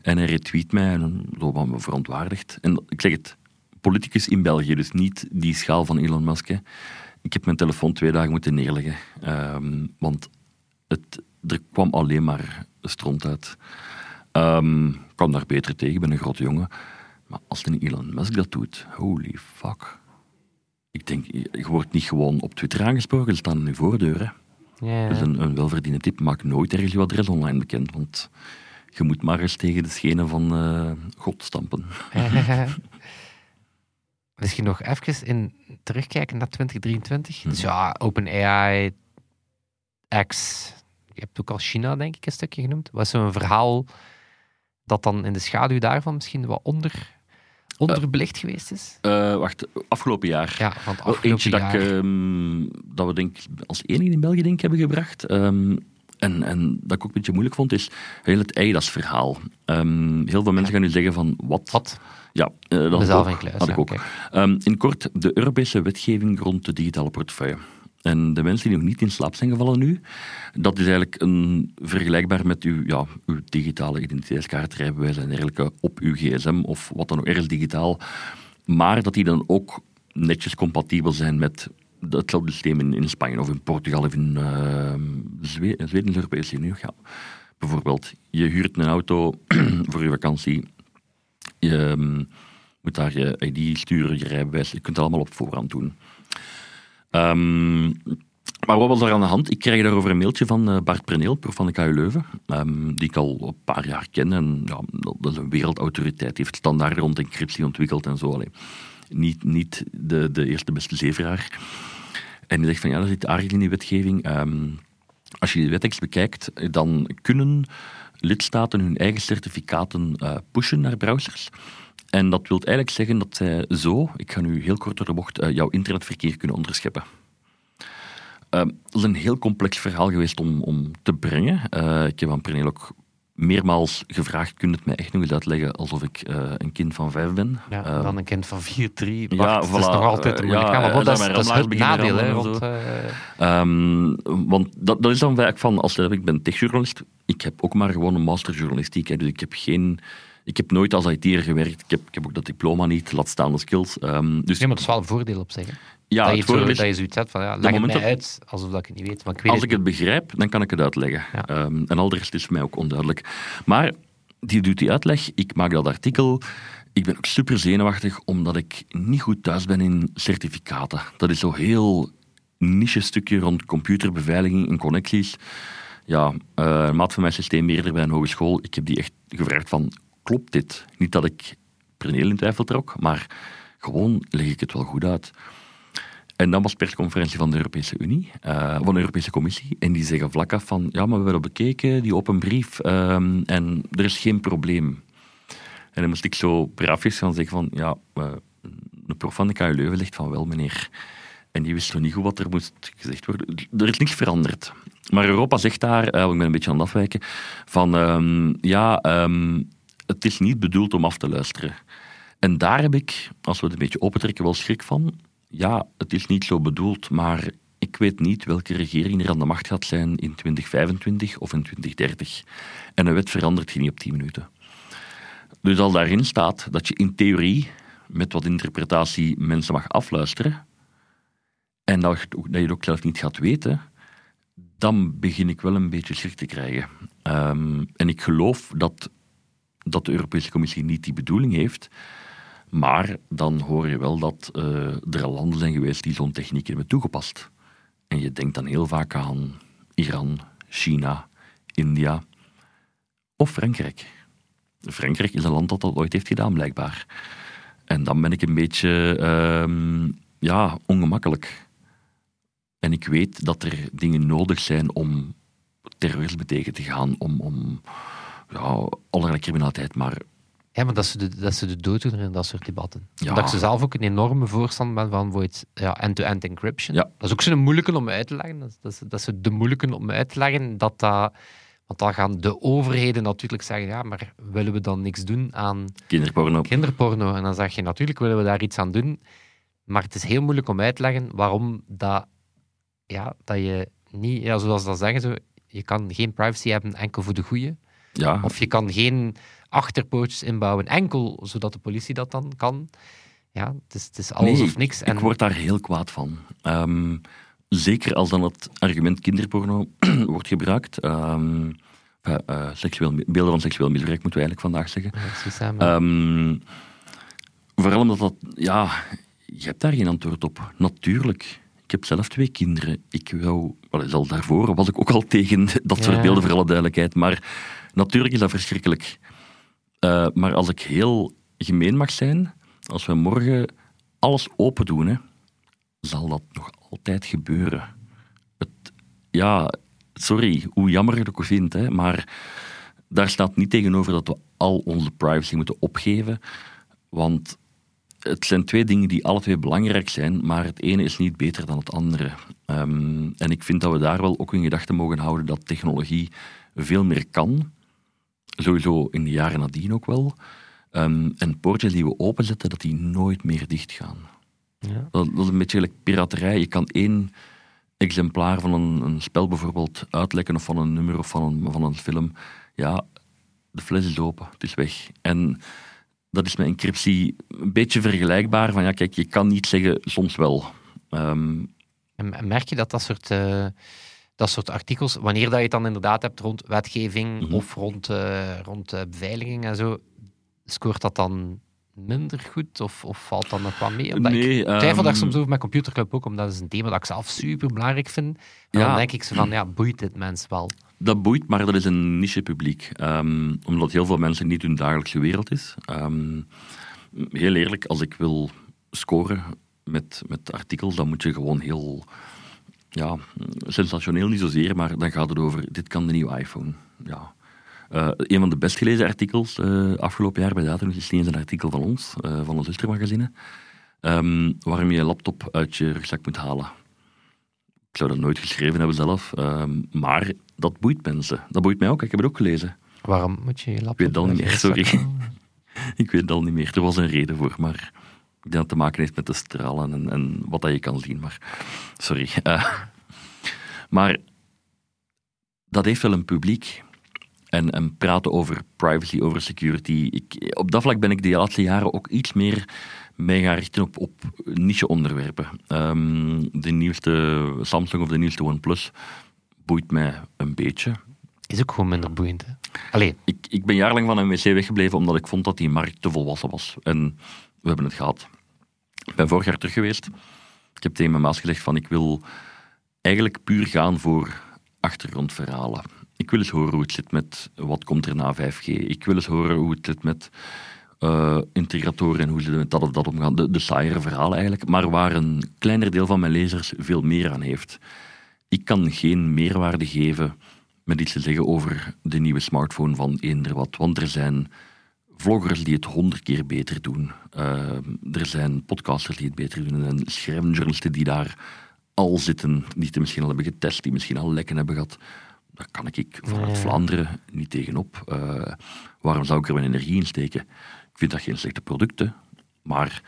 En hij retweet mij en zo wat me verontwaardigd. En ik zeg het, politicus in België, dus niet die schaal van Elon Musk. Hè. Ik heb mijn telefoon twee dagen moeten neerleggen. Ehm, want het, er kwam alleen maar stront uit. Ehm, ik kwam daar beter tegen, ik ben een grote jongen. Maar als een Elon Musk dat doet, holy fuck. Ik denk, je wordt niet gewoon op Twitter aangesproken, ze staan aan je.
Ja.
Dus een, een welverdiende tip, maak nooit ergens je adres online bekend, want je moet maar eens tegen de schenen van eh, God stampen.
Misschien nog even in, terugkijken naar 2023. Dus ja, OpenAI, X. Je hebt ook al China, denk ik, een stukje genoemd. Was zo'n verhaal dat dan in de schaduw daarvan misschien wat onder, onderbelicht geweest is?
Eh, wacht, afgelopen jaar.
Ja, van het afgelopen
eentje dat,
jaar.
ik, ehm, dat we denk, als enige in België denk, hebben gebracht. Ehm, en, en dat ik ook een beetje moeilijk vond, is heel het EIDAS-verhaal. Ehm, heel veel mensen gaan nu zeggen van, wat?
Wat?
Ja, eh, dat had ik
Mezelf
ook.
in kluis.
Had
ja,
ik ook.
kijk.
In kort, de Europese wetgeving rond de digitale portefeuille. En de mensen die nog niet in slaap zijn gevallen nu, dat is eigenlijk een, vergelijkbaar met uw, ja, uw digitale identiteitskaart, rijbewijs en dergelijke op uw gsm of wat dan ook ergens digitaal. Maar dat die dan ook netjes compatibel zijn met hetzelfde systeem in, Spanje of in Portugal of in ehm, Zwe- Zweden, de Europese Unie. Bijvoorbeeld, je huurt een auto voor je vakantie. Je ehm, moet daar je ID sturen, je rijbewijs. Je kunt het allemaal op voorhand doen. Ehm, maar wat was er aan de hand? Ik krijg daarover een mailtje van eh, Bart Preneel, prof van de KU Leuven, ehm, die ik al een paar jaar ken. En ja, dat, is een wereldautoriteit. Die heeft standaarden rond encryptie ontwikkeld en zo. Allee. Niet, niet de, de eerste beste zeveraar. En die zegt van ja, dat zit aardig in die wetgeving. Ehm, als je die wettekst bekijkt, dan kunnen lidstaten hun eigen certificaten uh, pushen naar browsers. En dat wil eigenlijk zeggen dat zij zo, ik ga nu heel kort door de bocht, uh, jouw internetverkeer kunnen onderscheppen. Uh, dat is een heel complex verhaal geweest om, om te brengen. Uh, ik heb aan Pernil ook meermaals gevraagd, kun je het mij echt nog eens uitleggen alsof ik uh, een kind van vijf ben?
Ja, uh, dan een kind van vier, drie.
Ja,
voilà, dat is nog altijd moeilijk. Ja, maar dat, is, dat is het nadeel. Hè,
uh... um, want dat, dat is dan eigenlijk van, als ik ben techjournalist, ik heb ook maar gewoon een masterjournalistiek. Dus ik heb geen... Ik heb nooit als IT'er gewerkt. Ik heb, ik heb ook dat diploma niet, laat staan de skills. Um, dus...
Ja, maar dat is wel een voordeel op zich. Hè?
Ja,
dat,
het
je
is,
dat je zoiets hebt van, ja, leg het mij uit, alsof dat ik het niet weet. Maar ik weet
als
het
ik het begrijp, dan kan ik het uitleggen. Ja. Um, en al de rest is mij ook onduidelijk. Maar die doet die uitleg, ik maak dat artikel. Ik ben ook super zenuwachtig, omdat ik niet goed thuis ben in certificaten. Dat is zo heel niche stukje rond computerbeveiliging en connecties. Ja, uh, een maat van mijn systeembeheerder bij een hogeschool, ik heb die echt gevraagd van, klopt dit? Niet dat ik preneel in twijfel trok, maar gewoon leg ik het wel goed uit. En dan was persconferentie van de Europese Unie, uh, van de Europese Commissie. En die zeggen vlak af van, ja, maar we hebben bekeken, die open brief, um, en er is geen probleem. En dan moest ik zo braafjes gaan zeggen van, ja, uh, de prof van de KU Leuven zegt van wel, meneer. En die wist nog niet goed wat er moest gezegd worden. Er is niks veranderd. Maar Europa zegt daar, uh, ik ben een beetje aan het afwijken, van, um, ja, um, het is niet bedoeld om af te luisteren. En daar heb ik, als we het een beetje opentrekken, wel schrik van ja, het is niet zo bedoeld, maar ik weet niet welke regering er aan de macht gaat zijn in 2025 of in 2030. En een wet verandert je niet op 10 minuten. Dus als daarin staat dat je in theorie met wat interpretatie mensen mag afluisteren, en dat je het ook zelf niet gaat weten, dan begin ik wel een beetje schrik te krijgen. Um, en ik geloof dat, dat de Europese Commissie niet die bedoeling heeft, maar dan hoor je wel dat uh, er landen zijn geweest die zo'n techniek hebben toegepast. En je denkt dan heel vaak aan Iran, China, India of Frankrijk. Frankrijk is een land dat dat ooit heeft gedaan, blijkbaar. En dan ben ik een beetje uh, ja, ongemakkelijk. En ik weet dat er dingen nodig zijn om terrorisme tegen te gaan, om, om ja, allerlei criminaliteit. Maar
ja, maar dat ze de, dat ze de dooddoener in dat soort debatten. Ja. Dat ik ze zelf ook een enorme voorstander ben van ja, end-to-end encryption.
Ja.
Dat is ook zo'n moeilijke om uit te leggen. Dat, dat, dat is de moeilijke om uit te leggen dat dat... Want dan gaan de overheden natuurlijk zeggen, ja, maar willen we dan niks doen aan...
Kinderporno.
Kinderporno. En dan zeg je, natuurlijk willen we daar iets aan doen. Maar het is heel moeilijk om uit te leggen waarom dat, ja, dat je niet... Ja, zoals ze dat zeggen, zo, je kan geen privacy hebben enkel voor de goeie.
Ja.
Of je kan geen achterpootjes inbouwen, enkel zodat de politie dat dan kan. Ja, het is, het is alles
nee,
of niks.
En... Ik word daar heel kwaad van. Um, zeker als dan het argument kinderporno wordt gebruikt. Um, uh, uh, seksueel, beelden van seksueel misbruik moeten we eigenlijk vandaag zeggen.
Ja,
um, vooral omdat dat, ja, je hebt daar geen antwoord op. Natuurlijk. Ik heb zelf twee kinderen. Ik wou, wel, al daarvoor was ik ook al tegen dat soort
Ja.
beelden, voor alle duidelijkheid. Maar natuurlijk is dat verschrikkelijk. Uh, maar als ik heel gemeen mag zijn, als we morgen alles open doen, hè, zal dat nog altijd gebeuren. Het, ja, sorry, hoe jammer je het ook vindt, hè, maar daar staat niet tegenover dat we al onze privacy moeten opgeven. Want het zijn twee dingen die alle twee belangrijk zijn, maar het ene is niet beter dan het andere. Um, en ik vind dat we daar wel ook in gedachten mogen houden dat technologie veel meer kan. Sowieso in de jaren nadien ook wel. Um, en poortjes die we openzetten, dat die nooit meer dicht gaan.
Ja.
Dat, dat, is een beetje like piraterij. Je kan één exemplaar van een, een, spel bijvoorbeeld uitlekken, of van een nummer of van een, van een film. Ja, de fles is open, het is weg. En dat is met encryptie een beetje vergelijkbaar. Van ja, kijk, je kan niet zeggen soms wel. Um,
en merk je dat dat soort, uh, dat soort artikels, wanneer dat je het dan inderdaad hebt rond wetgeving
Mhm.
mm -hmm. of rond, uh, rond uh, beveiliging en zo, scoort dat dan minder goed of, of valt dat nog wat mee? Omdat
nee,
ik twijfel
um,
daar soms over met Computerclub ook, omdat dat is een thema dat ik zelf super belangrijk vind.
Ja.
dan denk ik zo van, ja, boeit dit mens wel?
Dat boeit, maar dat is een niche publiek. Um, omdat heel veel mensen niet hun dagelijkse wereld is. Um, heel eerlijk, als ik wil scoren met, met artikels, dan moet je gewoon heel ja, sensationeel niet zozeer, maar dan gaat het over dit kan de nieuwe iPhone. Ja. Eh, een van de best gelezen artikels uh, afgelopen jaar bij Datum is niet eens een artikel van ons, uh, van ons zustermagazine, um, waarom je een laptop uit je rugzak moet halen. Ik zou dat nooit geschreven hebben zelf, um, maar dat boeit mensen. Dat boeit mij ook, ik heb het ook gelezen.
Waarom moet je je laptop
Ik weet het al niet meer, sorry. ik weet het al niet meer, er was een reden voor, maar ik denk dat het te maken heeft met de stralen en, en wat dat je kan zien. Maar sorry. maar dat heeft wel een publiek. En, en praten over privacy, over security. Ik, op dat vlak ben ik de laatste jaren ook iets meer mee gaan richten op, op niche-onderwerpen. Um, de nieuwste Samsung of de nieuwste OnePlus boeit mij een beetje.
Is ook gewoon minder boeiend. Hè? Allee.
Ik, ik ben jarenlang van een wc weggebleven omdat ik vond dat die markt te volwassen was. En we hebben het gehad. Ik ben vorig jaar terug geweest. Ik heb tegen mijn maas gezegd van ik wil eigenlijk puur gaan voor achtergrondverhalen. Ik wil eens horen hoe het zit met wat komt er na 5G. Ik wil eens horen hoe het zit met uh, integratoren en hoe ze met dat of dat omgaan. De, de saaiere verhalen eigenlijk, maar waar een kleiner deel van mijn lezers veel meer aan heeft. Ik kan geen meerwaarde geven met iets te zeggen over de nieuwe smartphone van eender wat, want er zijn vloggers die het honderd keer beter doen. Uh, er zijn podcasters die het beter doen en schrijvenjournalisten die daar al zitten, die het misschien al hebben getest, die misschien al lekken hebben gehad. Daar kan ik vanuit. Vlaanderen niet tegenop. Uh, waarom zou ik er mijn energie in steken? Ik vind dat geen slechte producten, maar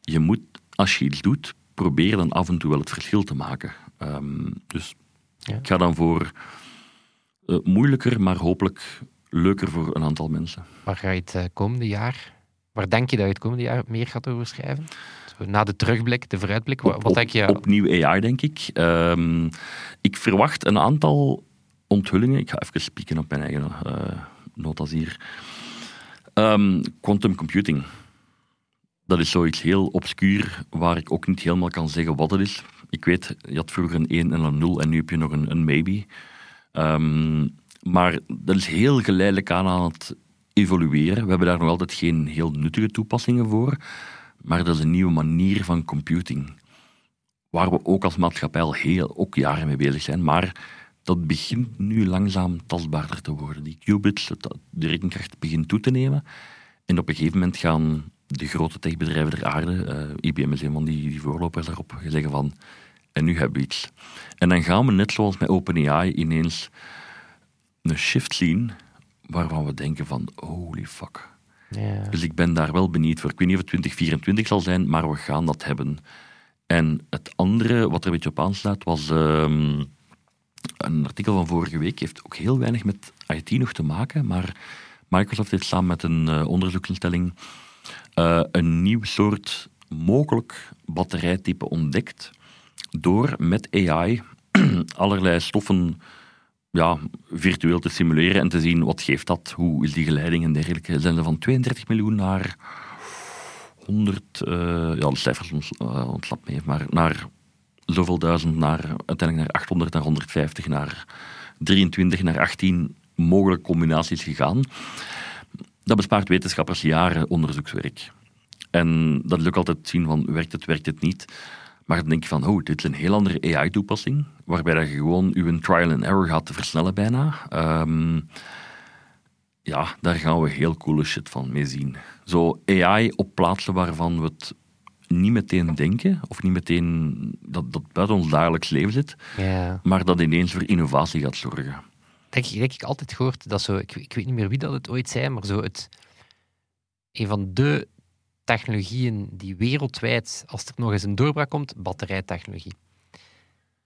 je moet, als je iets doet, probeer dan af en toe wel het verschil te maken. Um, dus ja. ik ga dan voor uh, moeilijker, maar hopelijk leuker voor een aantal mensen.
Waar ga je het uh, komende jaar, waar denk je dat je het komende jaar meer gaat over schrijven? Na de terugblik, de vooruitblik, wat,
op,
denk je?
Opnieuw AI, denk ik. Um, ik verwacht een aantal onthullingen. Ik ga even spieken op mijn eigen uh, notas hier. Um, quantum computing. Dat is zoiets heel obscuur, waar ik ook niet helemaal kan zeggen wat het is. Ik weet, je had vroeger een 1 en een 0 en nu heb je nog een, een maybe. Um, maar dat is heel geleidelijk aan aan het evolueren. We hebben daar nog altijd geen heel nuttige toepassingen voor. Maar dat is een nieuwe manier van computing. Waar we ook als maatschappij al heel ook jaren mee bezig zijn. Maar dat begint nu langzaam tastbaarder te worden. Die qubits, de rekenkracht begint toe te nemen. En op een gegeven moment gaan de grote techbedrijven der aarde, uh, IBM is een van die, die voorlopers daarop, zeggen van, en nu hebben we iets. En dan gaan we net zoals met OpenAI ineens een shift zien waarvan we denken van, holy fuck.
Ja.
Dus ik ben daar wel benieuwd voor. Ik weet niet of het 2024 zal zijn, maar we gaan dat hebben. En het andere, wat er een beetje op aansluit, was um, een artikel van vorige week. Heeft ook heel weinig met IT nog te maken, maar Microsoft heeft samen met een uh, onderzoeksinstelling uh, een nieuw soort mogelijk batterijtype ontdekt door met AI allerlei stoffen ja, virtueel te simuleren en te zien wat geeft dat, hoe is die geleiding en dergelijke. Zijn ze van 32 miljoen naar 100, uh, ja, de cijfers uh, ontslapt me, maar naar zoveel duizend, naar, uiteindelijk naar 800, naar 150, naar 23, naar 18 mogelijke combinaties gegaan. Dat bespaart wetenschappers jaren onderzoekswerk. En dat ook altijd zien van, werkt het, werkt het niet. Maar dan denk je van, oh, dit is een heel andere AI-toepassing, waarbij dat je gewoon je trial and error gaat te versnellen bijna. Um, ja, daar gaan we heel coole shit van mee zien. Zo AI op plaatsen waarvan we het niet meteen denken, of niet meteen dat dat buiten ons dagelijks leven zit,
Ja.
maar dat ineens voor innovatie gaat zorgen.
Denk, denk ik altijd gehoord dat zo, ik, ik weet niet meer wie dat het ooit zei, maar zo het, een van de technologieën die wereldwijd, als er nog eens een doorbraak komt, batterijtechnologie.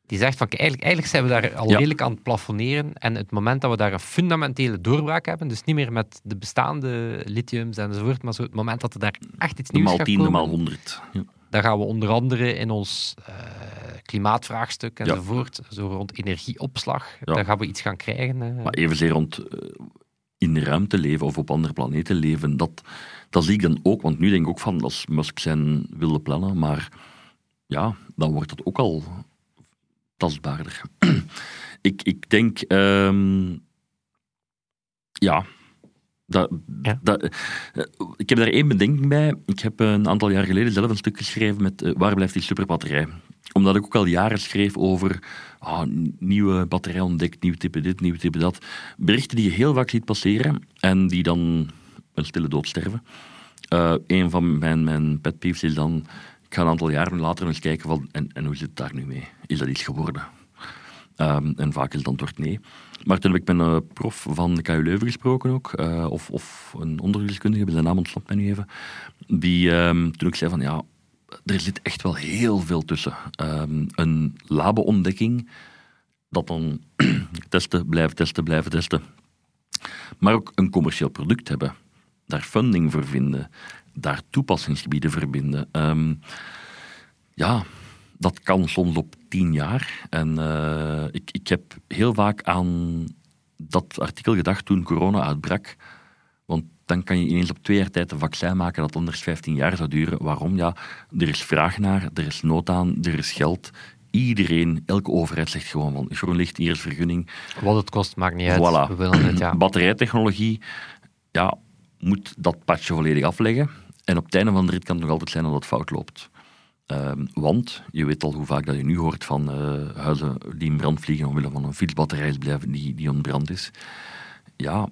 Die zegt van, eigenlijk, eigenlijk zijn we daar al
Ja.
redelijk aan het plafonneren en het moment dat we daar een fundamentele doorbraak hebben, dus niet meer met de bestaande lithiums enzovoort, maar zo het moment dat er daar echt iets
De
nieuws gaat
10, de
komen,
maal 100. Ja.
dan gaan we onder andere in ons eh, klimaatvraagstuk
Ja.
enzovoort, zo rond energieopslag,
Ja.
daar gaan we iets gaan krijgen. eh.
Maar evenzeer rond eh, in de ruimte leven of op andere planeten leven, dat, dat zie ik dan ook. Want nu denk ik ook van, als Musk zijn wilde plannen, maar ja, dan wordt het ook al tastbaarder. ik, ik denk, ehm, ja, Dat,
Ja.
dat, eh, ik heb daar één bedenking bij. Ik heb een aantal jaar geleden zelf een stuk geschreven met eh, Waar blijft die superbatterij? Omdat ik ook al jaren schreef over ah, nieuwe batterij ontdekt, nieuw type dit, nieuw type dat. Berichten die je heel vaak ziet passeren en die dan een stille dood sterven. Eh, een van mijn, mijn pet peeves is dan, ik ga een aantal jaren later eens kijken van, en, en hoe zit het daar nu mee? Is dat iets geworden? Ehm, en vaak is het antwoord nee. Maar toen heb ik met een prof van de KU Leuven gesproken ook, eh, of, of een onderwijskundige, zijn naam ontsnapt mij nu even, die ehm, toen ik zei van ja, er zit echt wel heel veel tussen. Ehm, een labo-ontdekking, dat dan testen, blijven testen, blijven testen. Maar ook een commercieel product hebben. Daar funding voor vinden. Daar toepassingsgebieden voor vinden. Ehm, ja, dat kan soms op tien jaar. En eh, ik, ik heb heel vaak aan dat artikel gedacht toen corona uitbrak. Want dan kan je ineens op twee jaar tijd een vaccin maken dat anders 15 jaar zou duren. Waarom? Ja, er is vraag naar, er is nood aan, er is geld. Iedereen, elke overheid zegt gewoon van groen licht, hier is vergunning.
Wat het kost, maakt niet uit.
Voilà.
We willen het, ja.
Batterijtechnologie, ja, moet dat padje volledig afleggen. En op het einde van de rit kan het nog altijd zijn dat het fout loopt. Ehm, want je weet al hoe vaak dat je nu hoort van eh, huizen die in brand vliegen omwille van een fietsbatterij blijven die, die ontbrand is. Ja,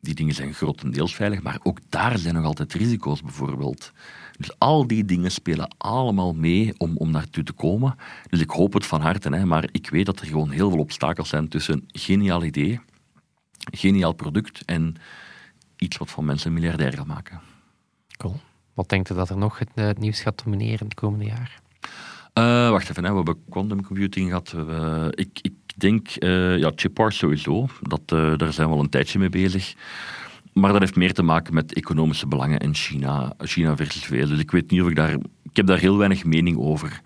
die dingen zijn grotendeels veilig, maar ook daar zijn nog altijd risico's bijvoorbeeld. Dus al die dingen spelen allemaal mee om, om naartoe te komen. Dus ik hoop het van harte, hè, maar ik weet dat er gewoon heel veel obstakels zijn tussen geniaal idee, geniaal product en iets wat van mensen een miljardair gaat maken.
Cool. Wat denkt u dat er nog het, eh, het nieuws gaat domineren het komende jaar?
Eh, wacht even, hè. we hebben quantum computing gehad. Hebben- ik, ik denk, eh ja, chipart sowieso. Dat, eh, daar zijn we al een tijdje mee bezig. Maar dat heeft meer te maken met economische belangen in China. China versus VS. Dus ik weet niet of ik daar... Ik heb daar heel weinig mening over.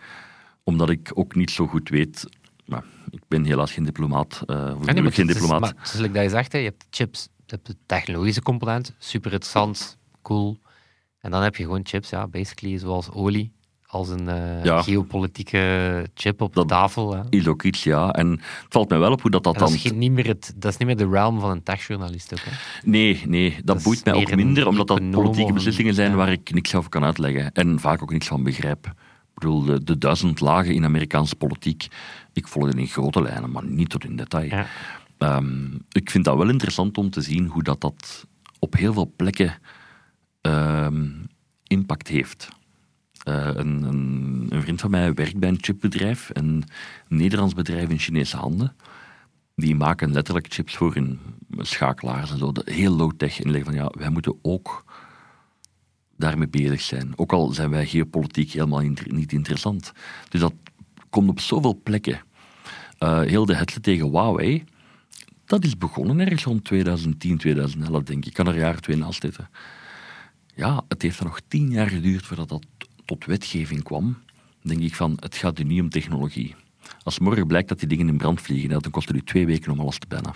Omdat ik ook niet zo goed weet... Maar ik ben helaas geen diplomaat. eh of ik
nee,
geen
is-
diplomaat.
maar is like dat je zegt, hè, je hebt chips, hebt de technologische component, super interessant, cool. En dan heb je gewoon chips, ja, basically zoals olie, als een eh,
Ja.
geopolitieke chip op
Dat-
de tafel. Hè.
Is ook iets, ja. En het valt mij wel op hoe dat, dat
dat,
dan...
is niet meer het, dat is niet meer de realm van een techjournalist ook. Hè.
Nee, nee, dat, boeit mij ook minder, omdat dat politieke beslissingen zijn
ja.
waar ik niks over kan uitleggen. En vaak ook niks van begrijp. Ik bedoel, de, de duizend lagen in Amerikaanse politiek, ik volg het in grote lijnen, maar niet tot in detail.
Ja.
Ehm, ik vind dat wel interessant om te zien hoe dat, dat op heel veel plekken ehm, impact heeft. Eh, een, een, vriend van mij werkt bij een chipbedrijf, een Nederlands bedrijf in Chinese handen. Die maken letterlijk chips voor hun schakelaars en zo. Heel low-tech. En van ja, wij moeten ook daarmee bezig zijn. Ook al zijn wij geopolitiek helemaal niet interessant. Dus dat komt op zoveel plekken. Eh, heel de hetze tegen Huawei, dat is begonnen ergens rond 2010, 2011, denk ik. Ik kan er jaar twee naast zitten. Ja, het heeft er nog tien jaar geduurd voordat dat tot wetgeving kwam. denk ik van, het gaat nu niet om technologie. Als morgen blijkt dat die dingen in brand vliegen, dan kost het u twee weken om alles te bannen.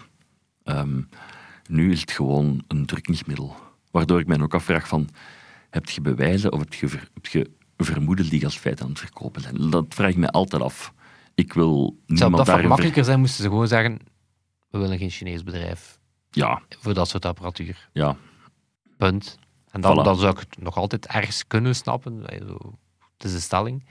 Ehm, nu is het gewoon een drukkingsmiddel. Waardoor ik mij ook afvraag van, heb je bewijzen of heb je, ver- heb je vermoedens die als feit aan het verkopen zijn? Dat vraag ik mij altijd af. Ik wil
Zou
niemand
dat
daarin... ver-
makkelijker zijn, moesten ze gewoon zeggen, we willen geen Chinees bedrijf
Ja,
voor dat soort apparatuur.
ja.
Punt. En dan,
Voilà.
dan zou ik het nog altijd ergens kunnen snappen. Het is een stelling.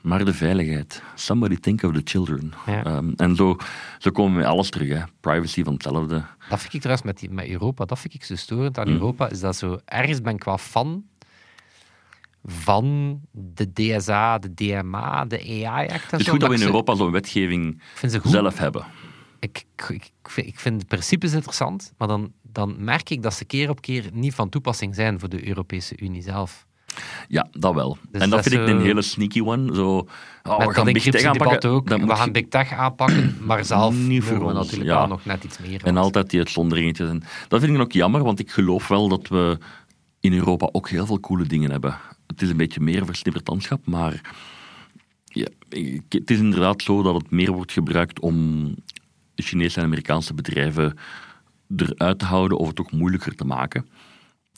Maar de veiligheid. Somebody think of the children.
Ja.
Ehm, en zo, zo komen we met alles terug. Hè. Privacy van hetzelfde.
Dat vind ik trouwens met, die, met Europa, dat vind ik zo storend aan
Hm.
Europa, is dat zo, ergens ben ik wel fan van de DSA, de DMA, de AI-act
Het is goed dat we in Europa zo'n wetgeving zelf hebben.
Ik, ik, ik, vind- de principes interessant, maar dan, dan merk ik dat ze keer op keer niet van toepassing zijn voor de Europese Unie zelf.
Ja, dat wel.
Dus
en dat
dat
vind ik een hele sneaky one. Zo, oh,
Met
we gaan big tech aanpakken.
ook. We gaan
je-
big tech aanpakken, maar zelf
Niet voor
we
ons,
natuurlijk
ja.
wel nog net iets meer.
En altijd die uitzonderingetjes. En dat vind ik ook jammer, want ik geloof wel dat we in Europa ook heel veel coole dingen hebben. Het is een beetje meer versnipperd landschap, maar ja, het is inderdaad zo dat het meer wordt gebruikt om Chinese en Amerikaanse bedrijven eruit te houden of het ook moeilijker te maken.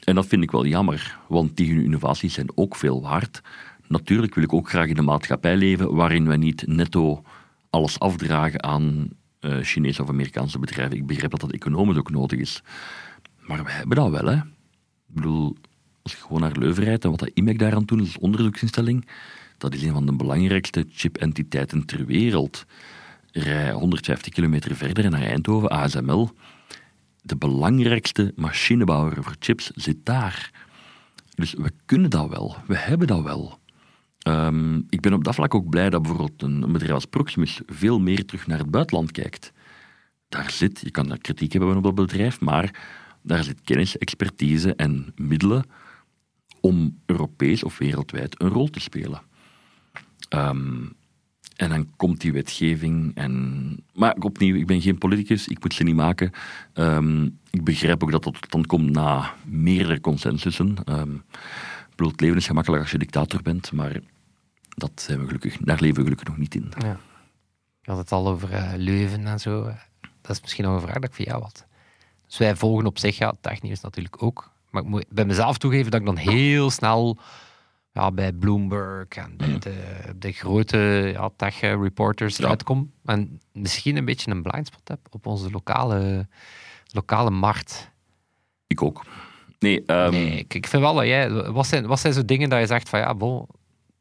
En dat vind ik wel jammer, want die innovaties zijn ook veel waard. Natuurlijk wil ik ook graag in een maatschappij leven waarin wij niet netto alles afdragen aan eh, Chinese of Amerikaanse bedrijven. Ik begrijp dat dat economisch ook nodig is. Maar we hebben dat wel, hè. Ik bedoel, als je gewoon naar Leuven rijdt en wat dat IMEC daaraan doet, is onderzoeksinstelling, dat is een van de belangrijkste chip-entiteiten ter wereld. Rij 150 kilometer verder naar Eindhoven, ASML. De belangrijkste machinebouwer voor chips zit daar. Dus we kunnen dat wel. We hebben dat wel. Ehm, ik ben op dat vlak ook blij dat bijvoorbeeld een, bedrijf als Proximus veel meer terug naar het buitenland kijkt. Daar zit, je kan daar kritiek hebben op dat bedrijf, maar daar zit kennis, expertise en middelen om Europees of wereldwijd een rol te spelen. Ehm, en dan komt die wetgeving. En... Maar opnieuw, ik ben geen politicus, ik moet ze niet maken. Ehm, ik begrijp ook dat dat stand komt na meerdere consensussen. Um, het leven is gemakkelijk als je dictator bent, maar dat zijn we gelukkig, daar leven we gelukkig nog niet in.
Ja. Je had het al over uh, Leuven en zo. Dat is misschien nog een vraag dat ik voor jou had. Dus wij volgen op zich, ja, technisch natuurlijk ook. Maar ik moet bij mezelf toegeven dat ik dan heel snel ja, bij Bloomberg en bij de, de grote ja, tech-reporters
Ja.
uitkom. En misschien een beetje een blindspot heb op onze lokale, lokale markt.
Ik ook. Nee, ehm,
Nee, ik, ik vind wel dat jij... Wat zijn, wat zijn zo dingen dat je zegt van ja, bon,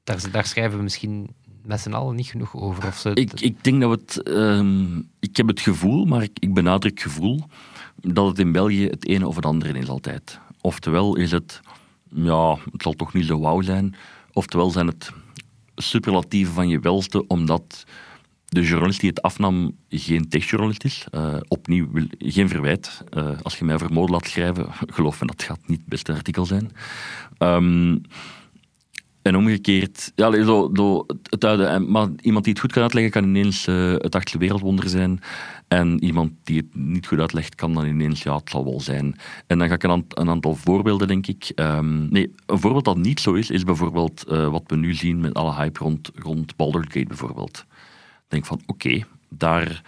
daar, daar schrijven we misschien met z'n allen niet genoeg over. Of zo.
Ik, ik denk dat we het. ehm, ik heb het gevoel, maar ik, ik benadruk gevoel, dat het in België het ene of het andere is altijd. Oftewel is het, ja, het zal toch niet zo wauw zijn. Oftewel zijn het superlatieven van je welste, omdat de journalist die het afnam geen techjournalist is. Eh, opnieuw, geen verwijt. Eh, als je mij mode laat schrijven, geloof me, dat gaat niet het beste artikel zijn. Ehm, en omgekeerd, ja, zo, zo, het, het maar iemand die het goed kan uitleggen, kan ineens eh, het achtste wereldwonder zijn. En iemand die het niet goed uitlegt, kan dan ineens, ja, het zal wel zijn. En dan ga ik een, een aantal voorbeelden, denk ik. Ehm, nee, een voorbeeld dat niet zo is, is bijvoorbeeld eh, wat we nu zien met alle hype rond, rond Baldur's Gate bijvoorbeeld. Denk van, oké, daar,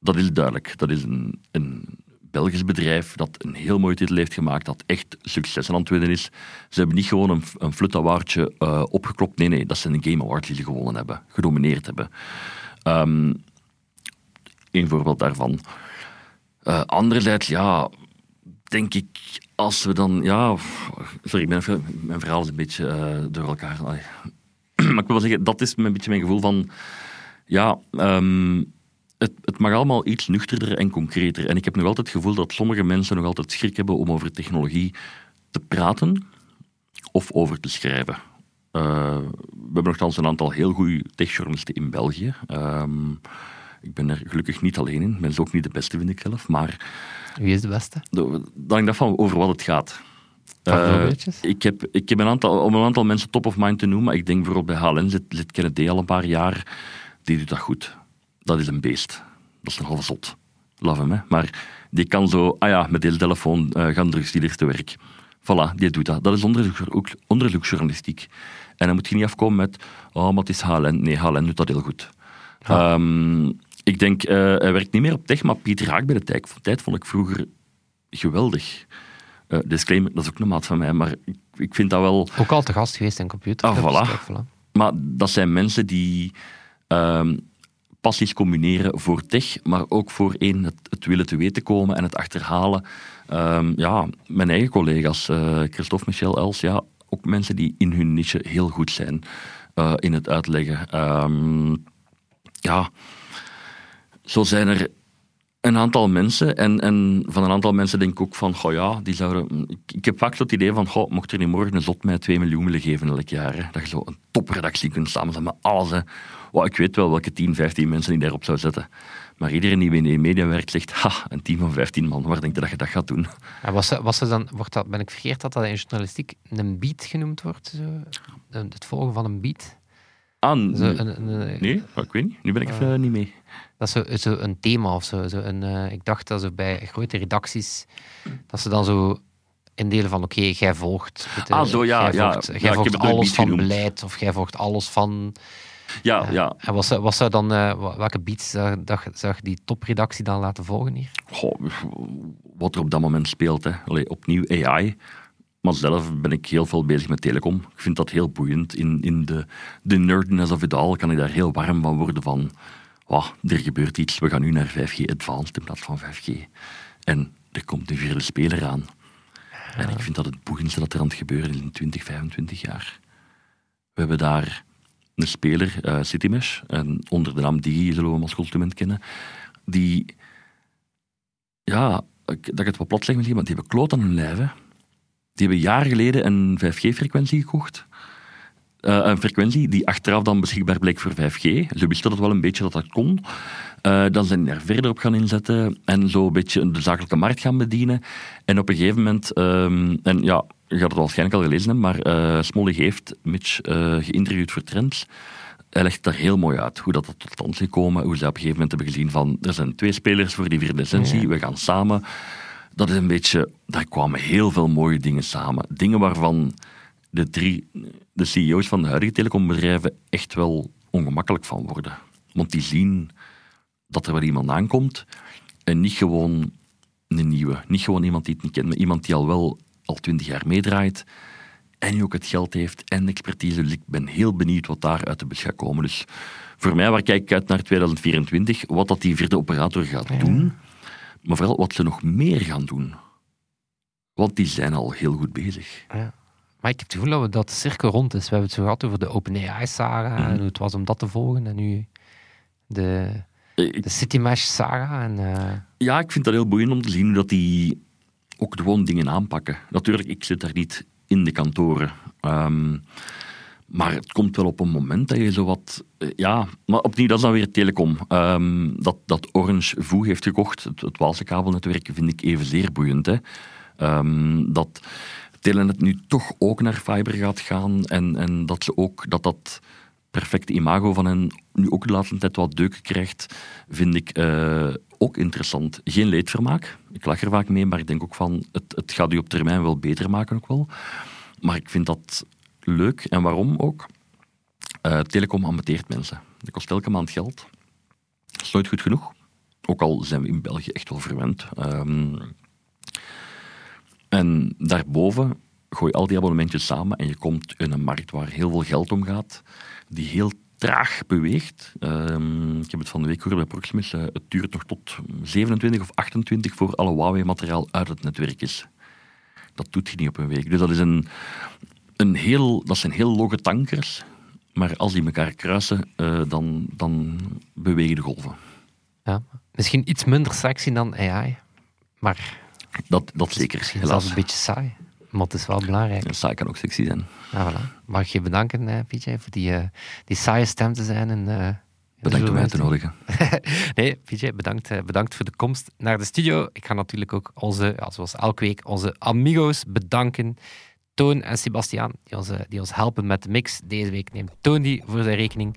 dat is duidelijk. Dat is een, een Belgisch bedrijf dat een heel mooie titel heeft gemaakt, dat echt succes aan het winnen is. Ze hebben niet gewoon een, een flut awardje eh, opgeklopt. Nee, nee, dat zijn de Game Awards die ze gewonnen hebben, gedomineerd hebben. Ehm een voorbeeld daarvan. Eh, anderzijds, ja, denk ik, als we dan, ja, sorry, mijn verhaal is een beetje eh, door elkaar. Maar ik wil wel zeggen, dat is een beetje mijn gevoel van, ja, ehm, het, het mag allemaal iets nuchterder en concreter. En ik heb nog altijd het gevoel dat sommige mensen nog altijd schrik hebben om over technologie te praten of over te schrijven. Eh, we hebben nogthans een aantal heel goede techjournalisten in België. Ehm, ik ben er gelukkig niet alleen in. Ik ben ook niet de beste, vind ik zelf. Maar
Wie is de beste?
dan ik van over wat het gaat. Eh, ik heb, ik heb een aantal, om een aantal mensen top of mind te noemen, maar ik denk bijvoorbeeld bij HLN zit, zit Kennedy al een paar jaar, die doet dat goed. Dat is een beest. Dat is een halve zot. Love hem, hè. Maar die kan zo, ah ja, met deze telefoon eh, gaan drugsdealers te werk. Voilà, die doet dat. Dat is onderzoek, ook onderzoeksjournalistiek. En dan moet je niet afkomen met, oh, maar het is HLN. Nee, HLN doet dat heel goed. Ehm, ik denk, eh, hij werkt niet meer op tech, maar Pieter Raak bij de tijd, tijd vond ik vroeger geweldig. Eh, disclaimer, dat is ook een maat van mij, maar ik, ik vind dat wel...
Ook al te gast geweest in computer.
Ah, voilà. Maar dat zijn mensen die ehm, passies combineren voor tech, maar ook voor één, het, het willen te weten komen en het achterhalen. Ehm, ja, mijn eigen collega's, eh, Christophe, Michel, Els, ja, ook mensen die in hun niche heel goed zijn in het uitleggen. Ehm, ja, zo zijn er een aantal mensen. En, en van een aantal mensen denk ik ook van, goh ja, die zouden... Ik, ik heb vaak zo het idee van, goh, mocht er niet morgen een zot mij 2 miljoen willen geven elk jaar, hè, dat je zo een topredactie kunt samenstellen met alles. Hè. Wow, ik weet wel welke 10, 15 mensen die daarop zou zetten. Maar iedereen die in de media werkt zegt, ha, een team van 15 man, waar denk je dat je dat gaat doen?
En was, was er dan, wordt dat, ben ik verkeerd dat dat in journalistiek een beat genoemd wordt? Zo? Het volgen van een beat?
Ah,
Zo,
nee,
een, een-
nee, ik weet niet. Nu ben ik even eh, niet mee.
Dat is zo, zo een thema of zo. zo een, eh, ik dacht dat zo bij grote redacties, dat ze dan zo indelen van oké, jij volgt, je,
Ah, zo, ja,
jij
ja.
volgt,
Ja,
jij
het
alles van
genoemd.
beleid of jij volgt alles van...
Ja, ja.
En was, was zou dan, eh, wa- welke beats zag, zag, zag die topredactie dan laten volgen hier?
Goh, wat er op dat moment speelt. Hè. Allee, opnieuw AI. Maar zelf ben ik heel veel bezig met telecom. Ik vind dat heel boeiend. In, in de, de nerdness of it all kan ik daar heel warm van worden van... Wauw, er gebeurt iets. We gaan nu naar 5G Advanced in plaats van 5G. En er komt een vierde speler aan. En ik vind dat het boeiendste dat er aan het gebeuren is in 20, 25 jaar. We hebben daar een speler, uh, Citymesh, en onder de naam Digi zullen we hem als consument kennen, die, ja, dat ik het wat plat zeg, maar die hebben kloot aan hun lijf. Die hebben jaren geleden een 5G-frequentie gekocht. Uh, een frequentie die achteraf dan beschikbaar bleek voor 5G. Ze wisten dat wel een beetje dat dat kon. Uh, dan zijn er verder op gaan inzetten en zo een beetje de zakelijke markt gaan bedienen. En op een gegeven moment, um, en ja, je gaat het waarschijnlijk al gelezen hebben, maar uh, Smolly heeft Mitch uh, geïnterviewd voor Trends. Hij legt daar heel mooi uit hoe dat, dat tot stand is gekomen, hoe ze op een gegeven moment hebben gezien van er zijn twee spelers voor die vierde licentie, ja. we gaan samen. Dat is een beetje, daar kwamen heel veel mooie dingen samen. Dingen waarvan de drie, de CEO's van de huidige telecombedrijven echt wel ongemakkelijk van worden. Want die zien dat er wel iemand aankomt en niet gewoon een nieuwe. Niet gewoon iemand die het niet kent, maar iemand die al wel al twintig jaar meedraait en die ook het geld heeft en expertise. Dus ik ben heel benieuwd wat daar uit de bus gaat komen. Dus voor mij, waar kijk ik uit naar 2024, wat dat die vierde operator gaat ja. doen, maar vooral wat ze nog meer gaan doen. Want die zijn al heel goed bezig.
Ja. Maar ik heb het gevoel dat, we, dat de cirkel rond is. We hebben het zo gehad over de OpenAI-saga mm. en hoe het was om dat te volgen. En nu de, de City Mesh-saga. En, uh...
Ja, ik vind dat heel boeiend om te zien hoe dat die ook gewoon dingen aanpakken. Natuurlijk, ik zit daar niet in de kantoren. Um, maar het komt wel op een moment dat je zo wat... Ja, maar opnieuw, dat is dan weer telecom. Um, dat, dat Orange Voeg heeft gekocht, het, het Waalse kabelnetwerk, vind ik evenzeer boeiend. Hè. Um, dat Telenet nu toch ook naar fiber gaat gaan en, en dat ze ook dat dat perfecte imago van hen nu ook de laatste tijd wat deuken krijgt, vind ik uh, ook interessant. Geen leedvermaak, ik lach er vaak mee, maar ik denk ook van het, het gaat u op termijn wel beter maken ook wel. Maar ik vind dat leuk en waarom ook? Uh, telecom ambeteert mensen. Dat kost elke maand geld. Dat is nooit goed genoeg. Ook al zijn we in België echt wel verwend. Um, en daarboven gooi al die abonnementjes samen en je komt in een markt waar heel veel geld omgaat, die heel traag beweegt. Um, ik heb het van de week gehoord bij Proximus. Uh, het duurt nog tot 27 of 28 voor alle Huawei-materiaal uit het netwerk is. Dat doet je niet op een week. Dus dat, is een, een heel, dat zijn heel logge tankers. Maar als die elkaar kruisen, uh, dan, dan bewegen de golven.
Ja, misschien iets minder sexy dan AI. Maar
dat, dat zeker.
Is dat een beetje saai. Maar het is wel belangrijk.
Ja, saai kan ook sexy zijn.
Ja, voilà. Mag ik je bedanken, eh, PJ, voor die, uh, die saaie stem te zijn. En, uh,
bedankt om mij te nodigen.
nee, PJ, bedankt, uh, bedankt voor de komst naar de studio. Ik ga natuurlijk ook onze, ja, zoals elke week, onze amigos bedanken. Toon en Sebastiaan, die ons, die ons helpen met de mix. Deze week neemt Toon die voor zijn rekening.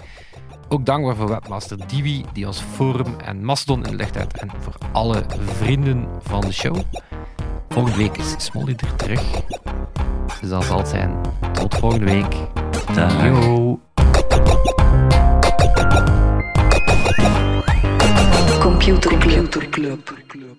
Ook dankbaar voor webmaster Divi, die ons forum en Mastodon in de licht uit. En voor alle vrienden van de show. Volgende week is Smolly er terug. Dus dat zal het zijn. Tot volgende week.
Dag.
Yo.
Computer Club. Computer Club.